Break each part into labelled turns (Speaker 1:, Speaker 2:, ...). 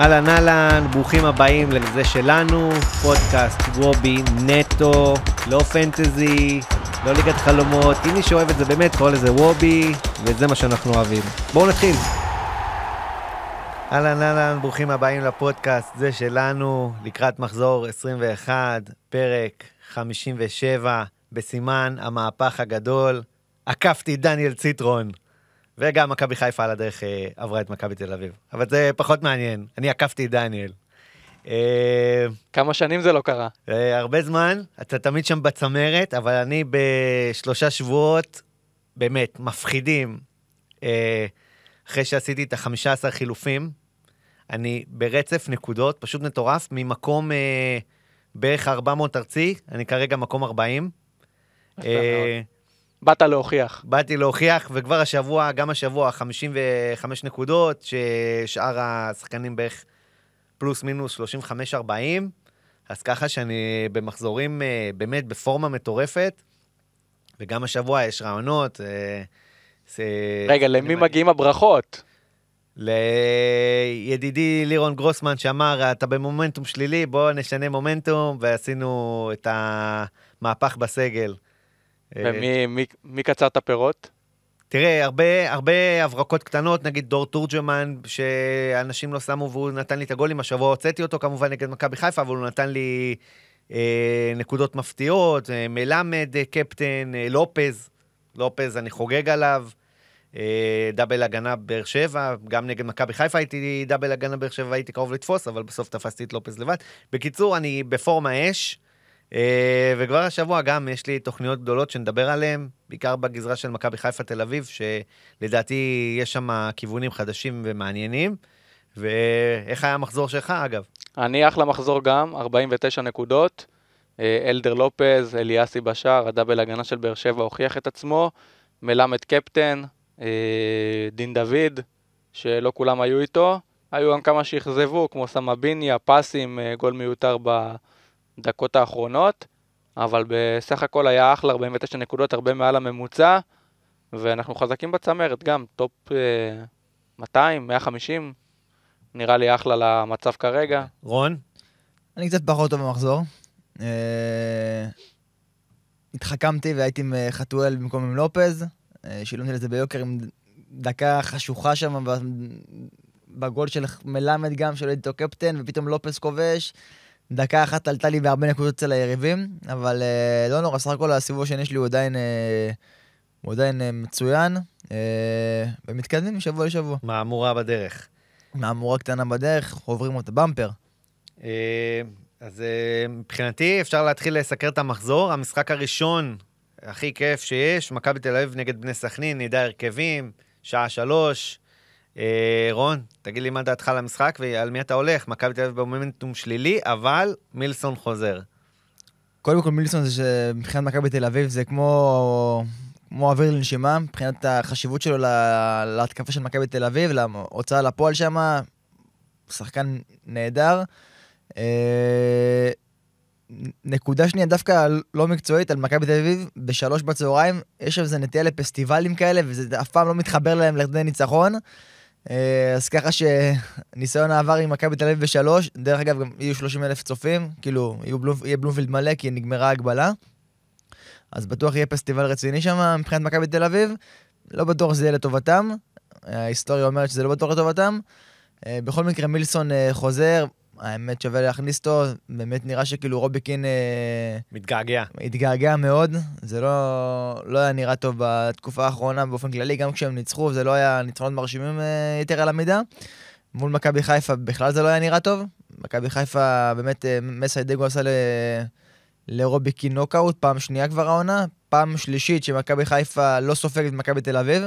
Speaker 1: אהלן אהלן, ברוכים הבאים לזה שלנו, פודקאסט וובי נטו, לא פנטזי, לא ליגת חלומות, אם מי שאוהב את זה באמת קורא לזה וובי, וזה מה שאנחנו אוהבים. בואו נתחיל. אהלן אהלן, ברוכים הבאים לפודקאסט, זה שלנו, לקראת מחזור 21, פרק 57, בסימן המהפך הגדול. עקפתי דניאל ציטרון. וגם מכבי חיפה על הדרך אה, עברה את מכבי תל אביב. אבל זה פחות מעניין, אני עקפתי את דניאל. אה,
Speaker 2: כמה שנים זה לא קרה.
Speaker 1: אה, הרבה זמן, אתה תמיד שם בצמרת, אבל אני בשלושה שבועות, באמת, מפחידים. אחרי שעשיתי את החמישה עשר חילופים, אני ברצף נקודות, פשוט מטורף, ממקום אה, בערך 400 ארצי, אני כרגע מקום 40.
Speaker 2: באת להוכיח.
Speaker 1: באתי להוכיח, וכבר השבוע, גם השבוע, 55 נקודות, ששאר השחקנים בערך פלוס מינוס 35-40, אז ככה שאני במחזורים אה, באמת בפורמה מטורפת, וגם השבוע יש רעיונות. אה,
Speaker 2: רגע, למי מגיעים הברכות?
Speaker 1: לידידי לירון גרוסמן שאמר, אתה במומנטום שלילי, בוא נשנה מומנטום, ועשינו את המהפך בסגל.
Speaker 2: ומי מי- מי קצר את הפירות?
Speaker 1: תראה, הרבה, הרבה הברקות קטנות, נגיד דור תורג'מן, שאנשים לא שמו והוא נתן לי את הגולים. השבוע הוצאתי אותו כמובן נגד מכבי חיפה, אבל הוא נתן לי אה, נקודות מפתיעות. אה, מלמד, אה, קפטן, אה, לופז, לופז, אני חוגג עליו. אה, דאבל הגנה באר שבע, גם נגד מכבי חיפה הייתי דאבל הגנה באר שבע, הייתי קרוב לתפוס, אבל בסוף תפסתי את לופז לבד. בקיצור, אני בפורמה אש, וכבר השבוע גם יש לי תוכניות גדולות שנדבר עליהן, בעיקר בגזרה של מכבי חיפה תל אביב, שלדעתי יש שם כיוונים חדשים ומעניינים. ואיך היה המחזור שלך, אגב?
Speaker 2: אני אחלה מחזור גם, 49 נקודות. אה, אלדר לופז, אליאסי בשאר, הדאבל הגנה של באר שבע הוכיח את עצמו. מלמד קפטן, אה, דין דוד, שלא כולם היו איתו. היו גם כמה שאכזבו, כמו סמביניה, פסים, אה, גול מיותר בדקות האחרונות. אבל בסך הכל היה אחלה, 49 נקודות, הרבה מעל הממוצע. ואנחנו חזקים בצמרת, גם top אה, 200, 150, נראה לי אחלה למצב כרגע.
Speaker 1: רון?
Speaker 3: אני קצת פחות טוב במחזור. אה, התחכמתי והייתי עם אה, חתואל במקום עם לופז. אה, שילמתי לזה ביוקר עם דקה חשוכה שם בגול של מלמד גם, שלא איתו קפטן, ופתאום לופז כובש. דקה אחת עלתה לי בהרבה נקודות אצל היריבים, אבל אה, לא נורא, סך הכל הסיבוב השני שלי הוא עדיין, אה, הוא עדיין אה, מצוין, אה, ומתקדמים משבוע לשבוע.
Speaker 1: מהמורה בדרך.
Speaker 3: מהמורה קטנה בדרך, עוברים אותה במפר.
Speaker 1: אה, אז אה, מבחינתי אפשר להתחיל לסקר את המחזור. המשחק הראשון, הכי כיף שיש, מכבי תל אביב נגד בני סכנין, נדע הרכבים, שעה שלוש. אה, רון, תגיד לי מה דעתך על המשחק ועל מי אתה הולך. מכבי תל אביב במומנטום שלילי, אבל מילסון חוזר.
Speaker 3: קודם כל מילסון זה שמבחינת מכבי תל אביב זה כמו, כמו אוויר לנשימה, מבחינת החשיבות שלו לה- להתקפה של מכבי תל אביב, להוצאה לפועל שם, שחקן נהדר. אה, נקודה שנייה, דווקא לא מקצועית, על מכבי תל אביב, בשלוש בצהריים, יש איזה נטייה לפסטיבלים כאלה, וזה אף פעם לא מתחבר להם לכדי ניצחון. אה, אז ככה שניסיון העבר עם מכבי תל אביב בשלוש, דרך אגב, גם יהיו 30 אלף צופים, כאילו, בלומפ, יהיה בלומפילד מלא, כי נגמרה ההגבלה. אז בטוח יהיה פסטיבל רציני שם מבחינת מכבי תל אביב. לא בטוח שזה יהיה לטובתם. ההיסטוריה אומרת שזה לא בטוח לטובתם. אה, בכל מקרה, מילסון אה, חוזר, האמת שווה להכניס אותו, באמת נראה שכאילו רוביקין אה,
Speaker 1: מתגעגע.
Speaker 3: התגעגע מאוד, זה לא, לא היה נראה טוב בתקופה האחרונה באופן כללי, גם כשהם ניצחו, זה לא היה ניצחונות מרשימים אה, יתר על המידה. מול מכבי חיפה בכלל זה לא היה נראה טוב. מכבי חיפה, באמת, אה, מסיידגו עשה ל... לרוביקין נוקאוט, פעם שנייה כבר העונה, פעם שלישית שמכבי חיפה לא סופגת את מכבי תל אביב.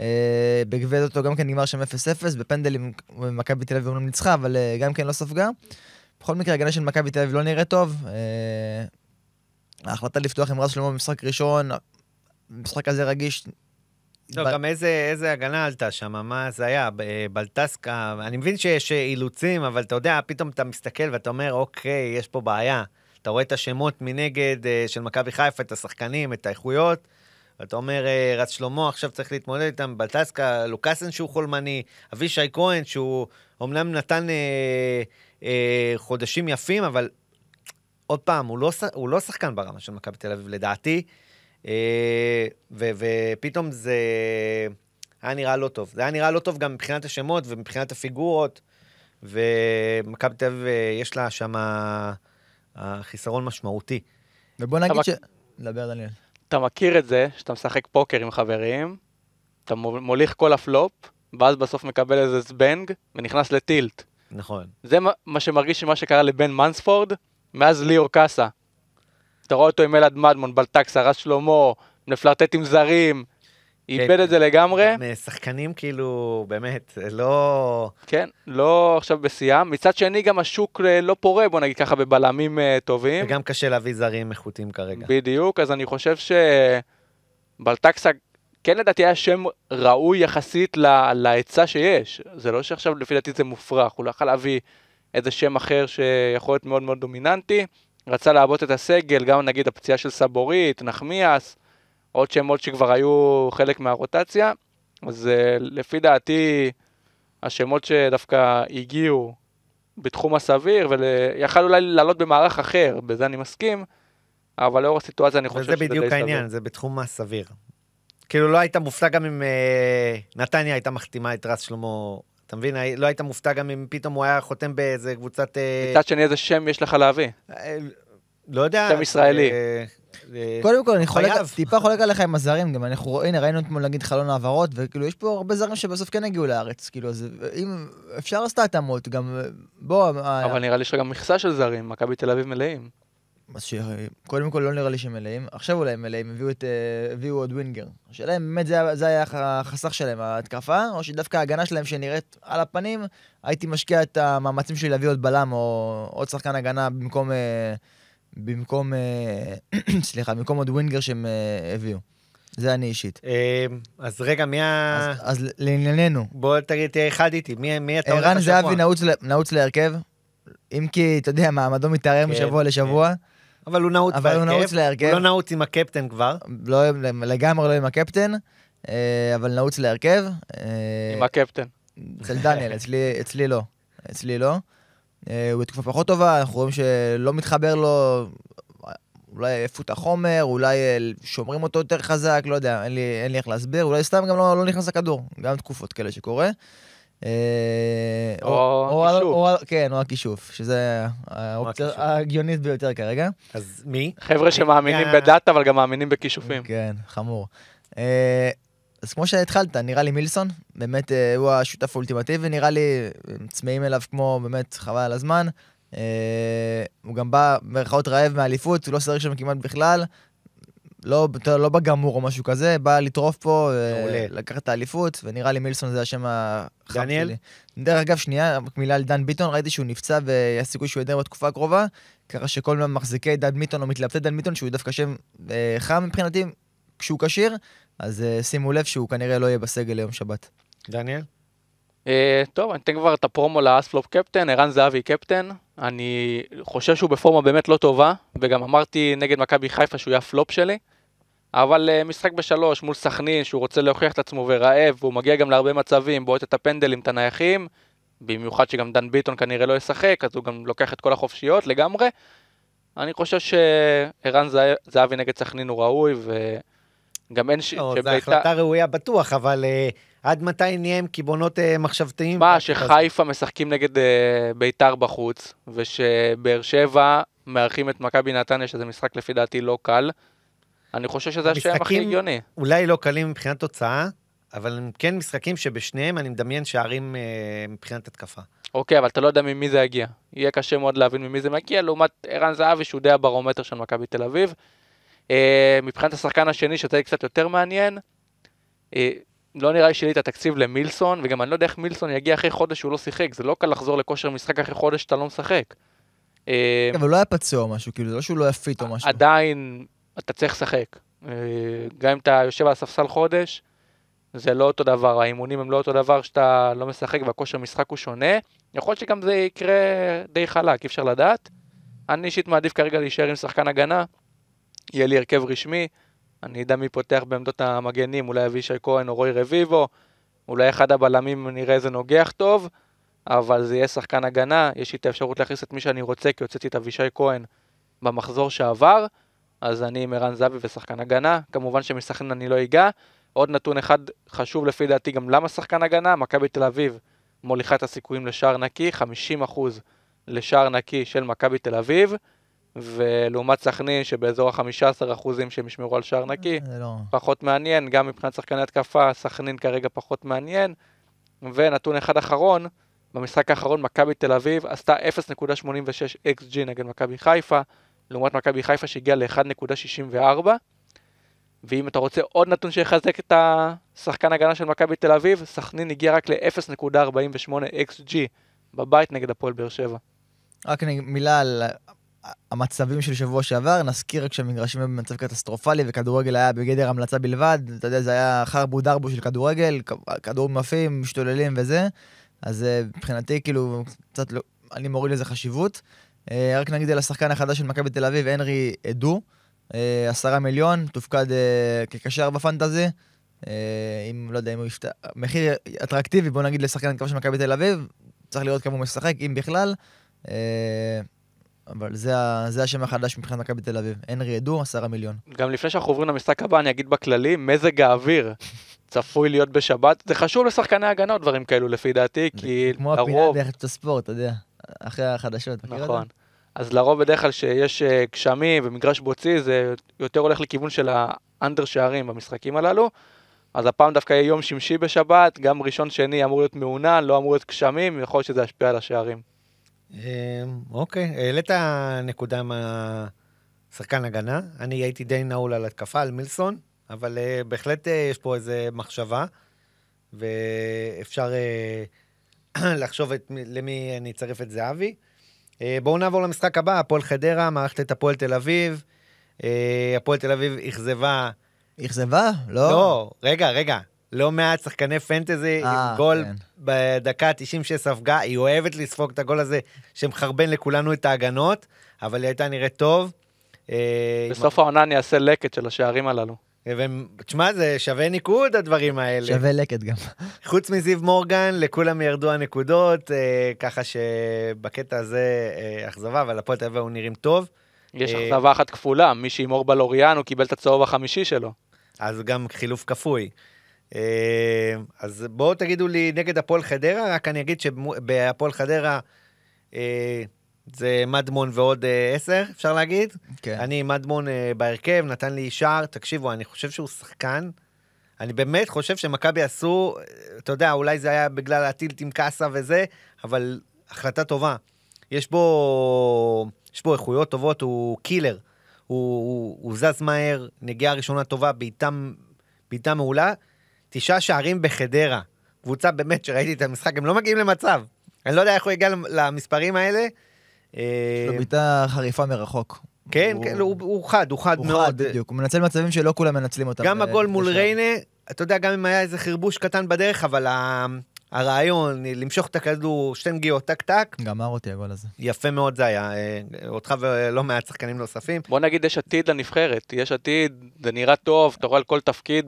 Speaker 3: אה, בגביע אותו גם כן נגמר שם 0-0, בפנדלים מכבי תל אביב אומנם ניצחה, אבל אה, גם כן לא ספגה. בכל מקרה, הגנה של מכבי תל אביב לא נראית טוב. אה, ההחלטה לפתוח עם רז שלמה במשחק ראשון, משחק כזה רגיש.
Speaker 1: לא,
Speaker 3: ב-
Speaker 1: גם איזה, איזה הגנה עלתה שם, מה זה היה? בלטסקה, אני מבין שיש אילוצים, אבל אתה יודע, פתאום אתה מסתכל ואתה אומר, אוקיי, יש פה בעיה. אתה רואה את השמות מנגד של מכבי חיפה, את השחקנים, את האיכויות, ואתה אומר, אה, רץ שלמה עכשיו צריך להתמודד איתם, בלטסקה, לוקאסן שהוא חולמני, אבישי כהן שהוא אומנם נתן אה, אה, חודשים יפים, אבל עוד פעם, הוא לא, הוא לא שחקן ברמה של מכבי תל אביב, לדעתי, אה, ו, ופתאום זה היה נראה לא טוב. זה היה נראה לא טוב גם מבחינת השמות ומבחינת הפיגורות, ומכבי תל אביב אה, יש לה שם חיסרון משמעותי.
Speaker 3: ובוא נגיד ש... דבר, דניאל.
Speaker 2: אתה מכיר את זה, שאתה משחק פוקר עם חברים, אתה מוליך כל הפלופ, ואז בסוף מקבל איזה זבנג, ונכנס לטילט.
Speaker 1: נכון.
Speaker 2: זה מה שמרגיש ממה שקרה לבן מנספורד, מאז ליאור קאסה. אתה רואה אותו עם אלעד מדמון, בלטקס, הרס שלמה, מפלרטט עם זרים, איבד את זה לגמרי.
Speaker 1: שחקנים כאילו, באמת, לא...
Speaker 2: כן, לא עכשיו בשיאם. מצד שני, גם השוק אה, לא פורה, בוא נגיד ככה, בבלמים אה, טובים.
Speaker 1: וגם קשה להביא זרים איכותיים כרגע.
Speaker 2: בדיוק, אז אני חושב שבלטקסה, כן לדעתי היה שם ראוי יחסית להיצע שיש. זה לא שעכשיו לפי דעתי זה מופרך, הוא לא יכול להביא איזה שם אחר שיכול להיות מאוד מאוד דומיננטי. רצה לעבות את הסגל, גם נגיד הפציעה של סבורית, נחמיאס. עוד שמות שכבר היו חלק מהרוטציה, אז uh, לפי דעתי, השמות שדווקא הגיעו בתחום הסביר, ויכל אולי לעלות במערך אחר, בזה אני מסכים, אבל לאור הסיטואציה אני חושב שזה די
Speaker 1: סביר. וזה בדיוק העניין, זה בתחום הסביר. כאילו לא היית מופתע גם אם uh, נתניה הייתה מחתימה את רס שלמה, אתה מבין? לא היית מופתע גם אם פתאום הוא היה חותם באיזה קבוצת...
Speaker 2: אה, מצד שני, איזה שם יש לך להביא?
Speaker 1: לא יודע.
Speaker 2: שם ישראלי.
Speaker 3: קודם כל, אני חולק, טיפה חולק עליך עם הזרים, גם אנחנו, הנה, ראינו אתמול נגיד חלון העברות, וכאילו, יש פה הרבה זרים שבסוף כן הגיעו לארץ, כאילו, אז אם אפשר לעשות התאמות, גם, בוא...
Speaker 2: אבל נראה לי שגם מכסה של זרים, מכבי תל אביב מלאים.
Speaker 3: אז שקודם כל לא נראה לי שהם מלאים, עכשיו אולי הם מלאים, הביאו, את, אה, הביאו עוד ווינגר. השאלה אם באמת זה, זה היה החסך שלהם, ההתקפה, או שדווקא ההגנה שלהם שנראית על הפנים, הייתי משקיע את המאמצים שלי להביא עוד בלם או עוד שחקן הגנה במקום... במקום, אה, סליחה, במקום עוד ווינגר שהם אה, הביאו. זה אני אישית.
Speaker 1: אה, אז רגע, מי ה...
Speaker 3: אז, לענייננו.
Speaker 1: בוא תגיד, תהיה אחד איתי, מי, אתה
Speaker 3: הולך לשבוע? ערן זהבי נעוץ, להרכב, אם כי, אתה יודע, מעמדו מתערער כן, משבוע כן. לשבוע.
Speaker 1: אבל הוא נעוץ
Speaker 3: אבל הוא נעוץ להרכב. הוא
Speaker 1: לא נעוץ עם הקפטן כבר.
Speaker 3: לא, לגמרי לא עם הקפטן, אבל נעוץ להרכב.
Speaker 2: עם הקפטן.
Speaker 3: אצל דניאל, אצלי לא. אצלי לא. אה, הוא בתקופה פחות טובה, אנחנו רואים שלא מתחבר לו, אולי איפה את החומר, אולי אה, שומרים אותו יותר חזק, לא יודע, אין לי, אין לי איך להסביר, אולי סתם גם לא, לא נכנס לכדור, גם תקופות כאלה שקורה.
Speaker 2: אה, או הכישוף.
Speaker 3: כן, או הכישוף, שזה האופציה ההגיונית ביותר כרגע.
Speaker 1: אז מי?
Speaker 2: חבר'ה שמאמינים בדאטה, אבל גם מאמינים בכישופים.
Speaker 3: כן, חמור. אז כמו שהתחלת, נראה לי מילסון, באמת אה, הוא השותף האולטימטיבי, נראה לי, צמאים אליו כמו באמת חבל על הזמן. אה, הוא גם בא, במרכאות רעב מאליפות, הוא לא סרק שם כמעט בכלל. לא, לא בגמור או משהו כזה, בא לטרוף פה, אה, לקחת את האליפות, ונראה לי מילסון זה השם החם שלי. דניאל? דרך אגב, שנייה, רק מילה על דן ביטון, ראיתי שהוא נפצע ויש סיכוי שהוא ידר בתקופה הקרובה, ככה שכל מחזיקי דן ביטון או מתלבטי דן ביטון, שהוא דווקא שם אה, חם מבחינתי, כשהוא כשיר, אז uh, שימו לב שהוא כנראה לא יהיה בסגל ליום שבת.
Speaker 1: דניאל?
Speaker 2: Uh, טוב, אני אתן כבר את הפרומו לאספלופ קפטן, ערן זהבי קפטן. אני חושב שהוא בפורמה באמת לא טובה, וגם אמרתי נגד מכבי חיפה שהוא יהיה הפלופ שלי. אבל uh, משחק בשלוש מול סכנין, שהוא רוצה להוכיח את עצמו ורעב, והוא מגיע גם להרבה מצבים, בועט את הפנדלים, את הנייחים, במיוחד שגם דן ביטון כנראה לא ישחק, אז הוא גם לוקח את כל החופשיות לגמרי. אני חושב שערן זהבי נגד סכנין הוא ראוי, ו... גם אין ש...
Speaker 1: לא, זו החלטה ראויה בטוח, אבל uh, עד מתי נהיה עם קיבעונות uh, מחשבתיים?
Speaker 2: מה, שחיפה משחקים נגד uh, ביתר בחוץ, ושבאר שבע מארחים את מכבי נתניה, שזה משחק לפי דעתי לא קל. אני חושב שזה השם הכי הגיוני.
Speaker 1: אולי לא קלים מבחינת תוצאה, אבל הם כן משחקים שבשניהם אני מדמיין שערים uh, מבחינת התקפה.
Speaker 2: אוקיי, אבל אתה לא יודע ממי זה יגיע. יהיה קשה מאוד להבין ממי זה מגיע, לעומת ערן זהבי, שהוא די הברומטר של מכבי תל אביב. אה, מבחינת השחקן השני, שזה קצת יותר מעניין, אה, לא נראה לי שיהיה לי את התקציב למילסון, וגם אני לא יודע איך מילסון יגיע אחרי חודש שהוא לא שיחק, זה לא קל לחזור לכושר משחק אחרי חודש שאתה לא משחק.
Speaker 3: אה, אבל הוא לא היה פצוע או משהו, כאילו, זה לא שהוא לא יפית או משהו.
Speaker 2: עדיין, אתה צריך לשחק. גם אם אתה יושב על הספסל חודש, זה לא אותו דבר, האימונים הם לא אותו דבר שאתה לא משחק והכושר משחק הוא שונה. יכול להיות שגם זה יקרה די חלק, אי אפשר לדעת. אני אישית מעדיף כרגע להישאר עם שחקן הגנה, יהיה לי הרכב רשמי, אני יודע מי פותח בעמדות המגנים, אולי אבישי כהן או רוי רביבו, אולי אחד הבלמים נראה איזה נוגח טוב, אבל זה יהיה שחקן הגנה, יש לי את האפשרות להכניס את מי שאני רוצה, כי הוצאתי את אבישי כהן במחזור שעבר, אז אני עם ערן זהבי ושחקן הגנה, כמובן שמסכנין אני לא אגע. עוד נתון אחד חשוב לפי דעתי גם למה שחקן הגנה, מכבי תל אביב מוליכה את הסיכויים לשער נקי, 50% לשער נקי של מכבי תל אביב, ולעומת סכנין שבאזור ה-15% שהם ישמרו על שער נקי,
Speaker 3: לא...
Speaker 2: פחות מעניין, גם מבחינת שחקני התקפה, סכנין כרגע פחות מעניין. ונתון אחד אחרון, במשחק האחרון מכבי תל אביב עשתה 0.86 XG נגד מכבי חיפה, לעומת מכבי חיפה שהגיעה ל-1.64. ואם אתה רוצה עוד נתון שיחזק את השחקן הגנה של מכבי תל אביב, סכנין הגיע רק ל-0.48 XG בבית נגד הפועל באר שבע.
Speaker 3: רק מילה על המצבים של שבוע שעבר, נזכיר רק שהמגרשים היו במצב קטסטרופלי וכדורגל היה בגדר המלצה בלבד, אתה יודע, זה היה חרבו דרבו של כדורגל, כ- כדורים עפים, משתוללים וזה, אז אה, מבחינתי כאילו, קצת לא, אני מוריד לזה חשיבות. אה, רק נגיד על השחקן החדש של מכבי תל אביב, הנרי עדו, אה, עשרה מיליון, תופקד כקשר בפנטזי. אם, לא יודע, אם הוא יפתח... מחיר אטרקטיבי, בוא נגיד, לשחקן התקפה של מכבי תל אביב, צריך לראות כמה הוא משחק, אם בכלל. אבל זה, זה השם החדש מבחינת מכבי תל אביב. הנרי עדו, עשרה מיליון.
Speaker 2: גם לפני שאנחנו עוברים למשחק הבא, אני אגיד בכללי, מזג האוויר צפוי להיות בשבת. זה חשוב לשחקני הגנה דברים כאלו לפי דעתי, כי
Speaker 3: זה כמו הפינה
Speaker 2: לרוב...
Speaker 3: ביחד הספורט, אתה יודע. אחרי החדשות, מכיר?
Speaker 2: נכון. אז לרוב בדרך כלל שיש אה, גשמים ומגרש בוצי, זה יותר הולך לכיוון של האנדר שערים במשחקים הללו. אז הפעם דווקא יהיה יום שמשי בשבת, גם ראשון שני אמור להיות מעונן, לא אמור להיות גשמים, יכול להיות שזה ישפיע על השערים.
Speaker 1: אמ, אוקיי, העלית נקודה מהשחקן הגנה. אני הייתי די נעול על התקפה, על מילסון, אבל אה, בהחלט אה, יש פה איזה מחשבה, ואפשר אה, לחשוב את, למי אני אצרף את זהבי. בואו נעבור למשחק הבא, הפועל חדרה, מערכת את הפועל תל אביב. הפועל תל אביב אכזבה,
Speaker 3: אכזבה? לא.
Speaker 1: לא, רגע, רגע, לא מעט שחקני פנטזי
Speaker 3: אה,
Speaker 1: עם גול
Speaker 3: כן.
Speaker 1: בדקה ה-90 שספגה, היא אוהבת לספוג את הגול הזה שמחרבן לכולנו את ההגנות, אבל היא הייתה נראית טוב. אה,
Speaker 2: בסוף העונה אני אעשה לקט של השערים הללו.
Speaker 1: ותשמע, זה שווה ניקוד הדברים האלה.
Speaker 3: שווה לקט גם.
Speaker 1: חוץ מזיו מורגן, לכולם ירדו הנקודות, אה, ככה שבקטע הזה אה, אכזבה, אבל הפועל תל אביב היו נראים טוב.
Speaker 2: יש
Speaker 1: אה,
Speaker 2: אכזבה אחת כפולה, מי שהימור בלוריאן, הוא קיבל את הצהוב החמישי שלו.
Speaker 1: אז גם חילוף כפוי. אה, אז בואו תגידו לי נגד הפועל חדרה, רק אני אגיד שבהפועל חדרה אה, זה מדמון ועוד אה, עשר, אפשר להגיד.
Speaker 3: כן.
Speaker 1: אני מדמון אה, בהרכב, נתן לי שער, תקשיבו, אני חושב שהוא שחקן. אני באמת חושב שמכבי עשו, אתה יודע, אולי זה היה בגלל הטילט עם קאסה וזה, אבל החלטה טובה. יש בו, יש בו איכויות טובות, הוא קילר. הוא, הוא, הוא זז מהר, נגיעה ראשונה טובה, בעיטה מעולה. תשעה שערים בחדרה. קבוצה באמת, שראיתי את המשחק, הם לא מגיעים למצב. אני לא יודע איך הוא הגיע למספרים האלה.
Speaker 3: יש
Speaker 1: אה,
Speaker 3: לו בעיטה חריפה מרחוק.
Speaker 1: כן,
Speaker 3: הוא-
Speaker 1: כן, הוא, הוא חד, הוא חד
Speaker 3: הוא
Speaker 1: מאוד.
Speaker 3: חד, בדיוק. הוא מנצל מצבים שלא כולם מנצלים אותם.
Speaker 1: גם
Speaker 3: אה,
Speaker 1: הגול מול. ריינה, אתה יודע, גם אם היה איזה חרבוש קטן בדרך, אבל ה- הרעיון, למשוך את הכדור, שתי נגיעות, טק טק,
Speaker 3: גמר אותי הגול הזה.
Speaker 1: יפה מאוד זה היה. אה, אותך ולא מעט שחקנים נוספים.
Speaker 2: בוא נגיד יש עתיד לנבחרת, יש עתיד, זה נראה טוב, אתה רואה על כל תפקיד,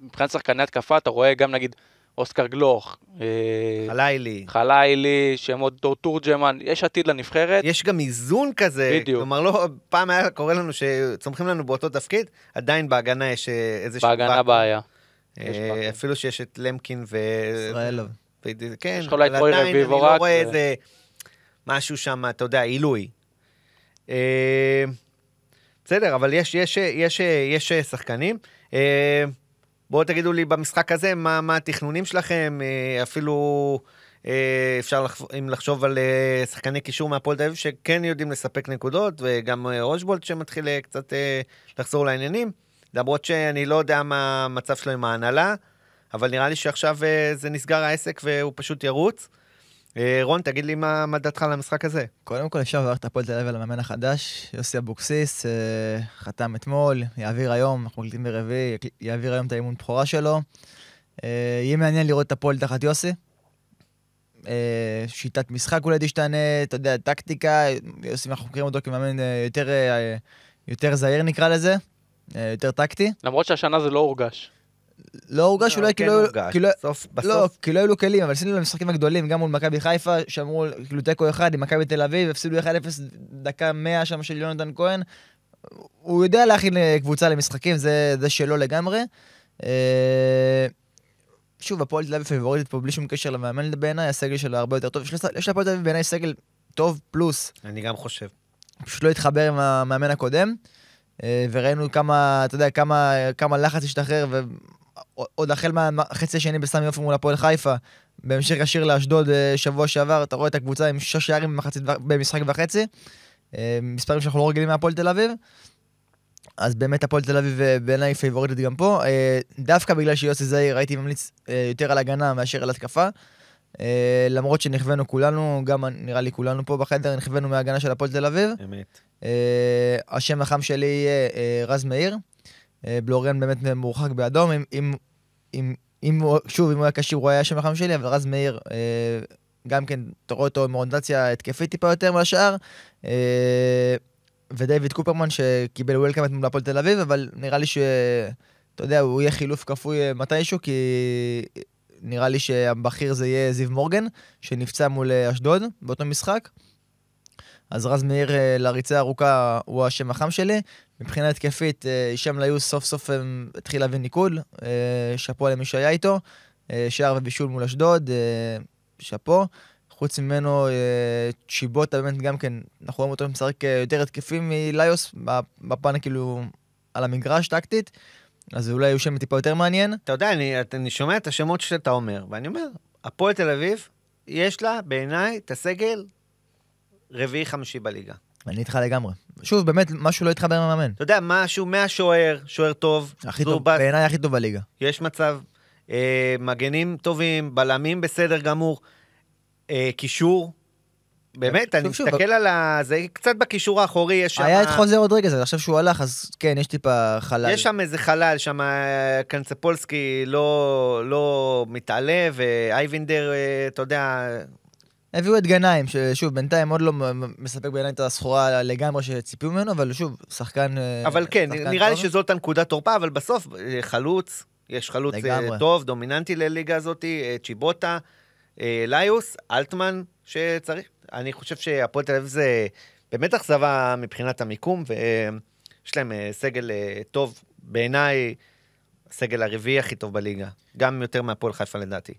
Speaker 2: מבחינת שחקני התקפה, אתה רואה גם נגיד אוסקר גלוך, אה,
Speaker 1: הלילי.
Speaker 2: חלילי, שמות דור תורג'מן, יש עתיד לנבחרת.
Speaker 1: יש גם איזון כזה,
Speaker 2: בדיוק.
Speaker 1: כלומר, לא, פעם היה קורה לנו שצומחים לנו באותו תפקיד, עדיין בהגנה יש אה, איזשהו...
Speaker 2: בהגנה. בעיה.
Speaker 1: אפילו שיש את למקין ו...
Speaker 3: ישראלוב.
Speaker 1: כן, אבל עדיין אני לא רואה איזה משהו שם, אתה יודע, עילוי. אה, בסדר, אבל יש, יש, יש, יש שחקנים. אה, בואו תגידו לי במשחק הזה, מה, מה התכנונים שלכם, אה, אפילו אפשר לחשוב, אם לחשוב על שחקני קישור מהפועל תל אביב שכן יודעים לספק נקודות, וגם אושבולט שמתחיל קצת לחזור לעניינים, למרות שאני לא יודע מה המצב שלו עם ההנהלה, אבל נראה לי שעכשיו אה, זה נסגר העסק והוא פשוט ירוץ. אה, רון, תגיד לי מה, מה דעתך על המשחק הזה.
Speaker 3: קודם כל אפשר לברך את הפועל תל אביב על המאמן החדש, יוסי אבוקסיס, אה, חתם אתמול, יעביר היום, אנחנו מקליטים ברביעי, יעביר היום את האימון בכורה שלו. יהיה מעניין לראות את הפועל תחת יוסי. שיטת משחק אולי תשתנה, אתה יודע, טקטיקה, יוסי, אנחנו מכירים אותו כמאמן יותר, יותר זהיר נקרא לזה. יותר טקטי.
Speaker 2: למרות שהשנה זה לא הורגש.
Speaker 3: לא הורגש אולי
Speaker 1: כן. הורגש. בסוף,
Speaker 3: לא, כי לא היו לו כלים, אבל עשינו למשחקים הגדולים, גם מול מכבי חיפה, שאמרו, כאילו תיקו אחד עם מכבי תל אביב, הפסידו 1-0 דקה 100 שם של יונתן כהן. הוא יודע להכין אה, קבוצה למשחקים, זה, זה שלו לגמרי. אה, שוב, הפועל תל אביב פיבוריטית פה בלי שום קשר למאמן בעיניי, הסגל שלה הרבה יותר טוב. יש לה- יש להפועל תל אביב בעיניי סגל טוב פלוס,
Speaker 1: אני גם חושב.
Speaker 3: פשוט לא התחבר עם המאמן הקודם, אה, וראינו כמה, אתה יודע, כמה, כמה לחץ השתחרר, ועוד החל מהחצי השני בסמי עופר מול הפועל חיפה, בהמשך ישיר לאשדוד אה, שבוע שעבר, אתה רואה את הקבוצה עם שישה שערים במחצית במשחק וחצי, אה, מספרים שאנחנו לא רגילים מהפועל תל אביב. אז באמת הפועל תל אביב אה, בעיניי פייבוריטית גם פה, דווקא בגלל שיוסי זעיר הייתי ממליץ יותר על הגנה מאשר על התקפה. למרות שנכוונו כולנו, גם נראה לי כולנו פה בחדר, נכוונו מההגנה של הפועל תל אביב.
Speaker 1: אמת.
Speaker 3: השם החם שלי יהיה רז מאיר. אה, בלוריאן באמת מורחק באדום. אם, אם, אם, אם שוב, אם הוא היה כשיר, הוא היה השם החם שלי, אבל רז מאיר, אה, גם כן, אתה רואה אותו עם אוריינטציה התקפית טיפה יותר מהשאר. אה, ודייוויד קופרמן שקיבל וולקאמט מול הפועל תל אביב, אבל נראה לי ש... אתה יודע, הוא יהיה חילוף כפוי מתישהו, כי נראה לי שהבכיר זה יהיה זיו מורגן, שנפצע מול אשדוד באותו משחק. אז רז מאיר לריצה ארוכה הוא השם החם שלי. מבחינה התקפית, אה, הישאם ליוס סוף סוף אה, התחיל להביא ניקוד, אה, שאפו למי שהיה איתו. שער ובישול מול אשדוד, שאפו. חוץ ממנו, צ'יבוטה באמת גם כן, אנחנו רואים אותו משחק יותר התקפי מליוס, בפן כאילו על המגרש טקטית, אז אולי הוא שם טיפה יותר מעניין.
Speaker 1: אתה יודע, אני, אני שומע את השמות שאתה אומר, ואני אומר, הפועל תל אביב, יש לה בעיניי את הסגל רביעי-חמישי בליגה.
Speaker 3: אני איתך לגמרי. שוב, באמת, משהו לא התחבר עם המאמן.
Speaker 1: אתה יודע, משהו מהשוער, שוער טוב,
Speaker 3: הכי טוב, בעיניי הכי טוב בליגה.
Speaker 1: יש מצב, אה, מגנים טובים, בלמים בסדר גמור, אה, קישור. באמת,
Speaker 3: שוב,
Speaker 1: אני
Speaker 3: שוב,
Speaker 1: מסתכל על ה... זה קצת בקישור האחורי, יש שם...
Speaker 3: היה את חוזר רודריגז, אז עכשיו שהוא הלך, אז כן, יש טיפה חלל.
Speaker 1: יש שם איזה חלל, שם אה, קנצפולסקי לא, לא מתעלה, ואייבינדר, אה, אתה יודע,
Speaker 3: הביאו את גנאים, ששוב, בינתיים עוד לא מספק בעיניי את הסחורה לגמרי שציפו ממנו, אבל שוב, שחקן... אה,
Speaker 1: אבל כן,
Speaker 3: שחקן
Speaker 1: נראה לי
Speaker 3: טוב.
Speaker 1: שזאת הנקודת תורפה, אבל בסוף אה, חלוץ, יש חלוץ אה,
Speaker 3: לגמרי.
Speaker 1: טוב, דומיננטי לליגה הזאת, צ'יבוטה, ליוס, אלטמן, שצריך. אני חושב שהפועל תל אביב זה באמת אכזבה מבחינת המיקום, ויש להם סגל טוב, בעיניי, הסגל הרביעי הכי טוב בליגה. גם יותר מהפועל חיפה לדעתי.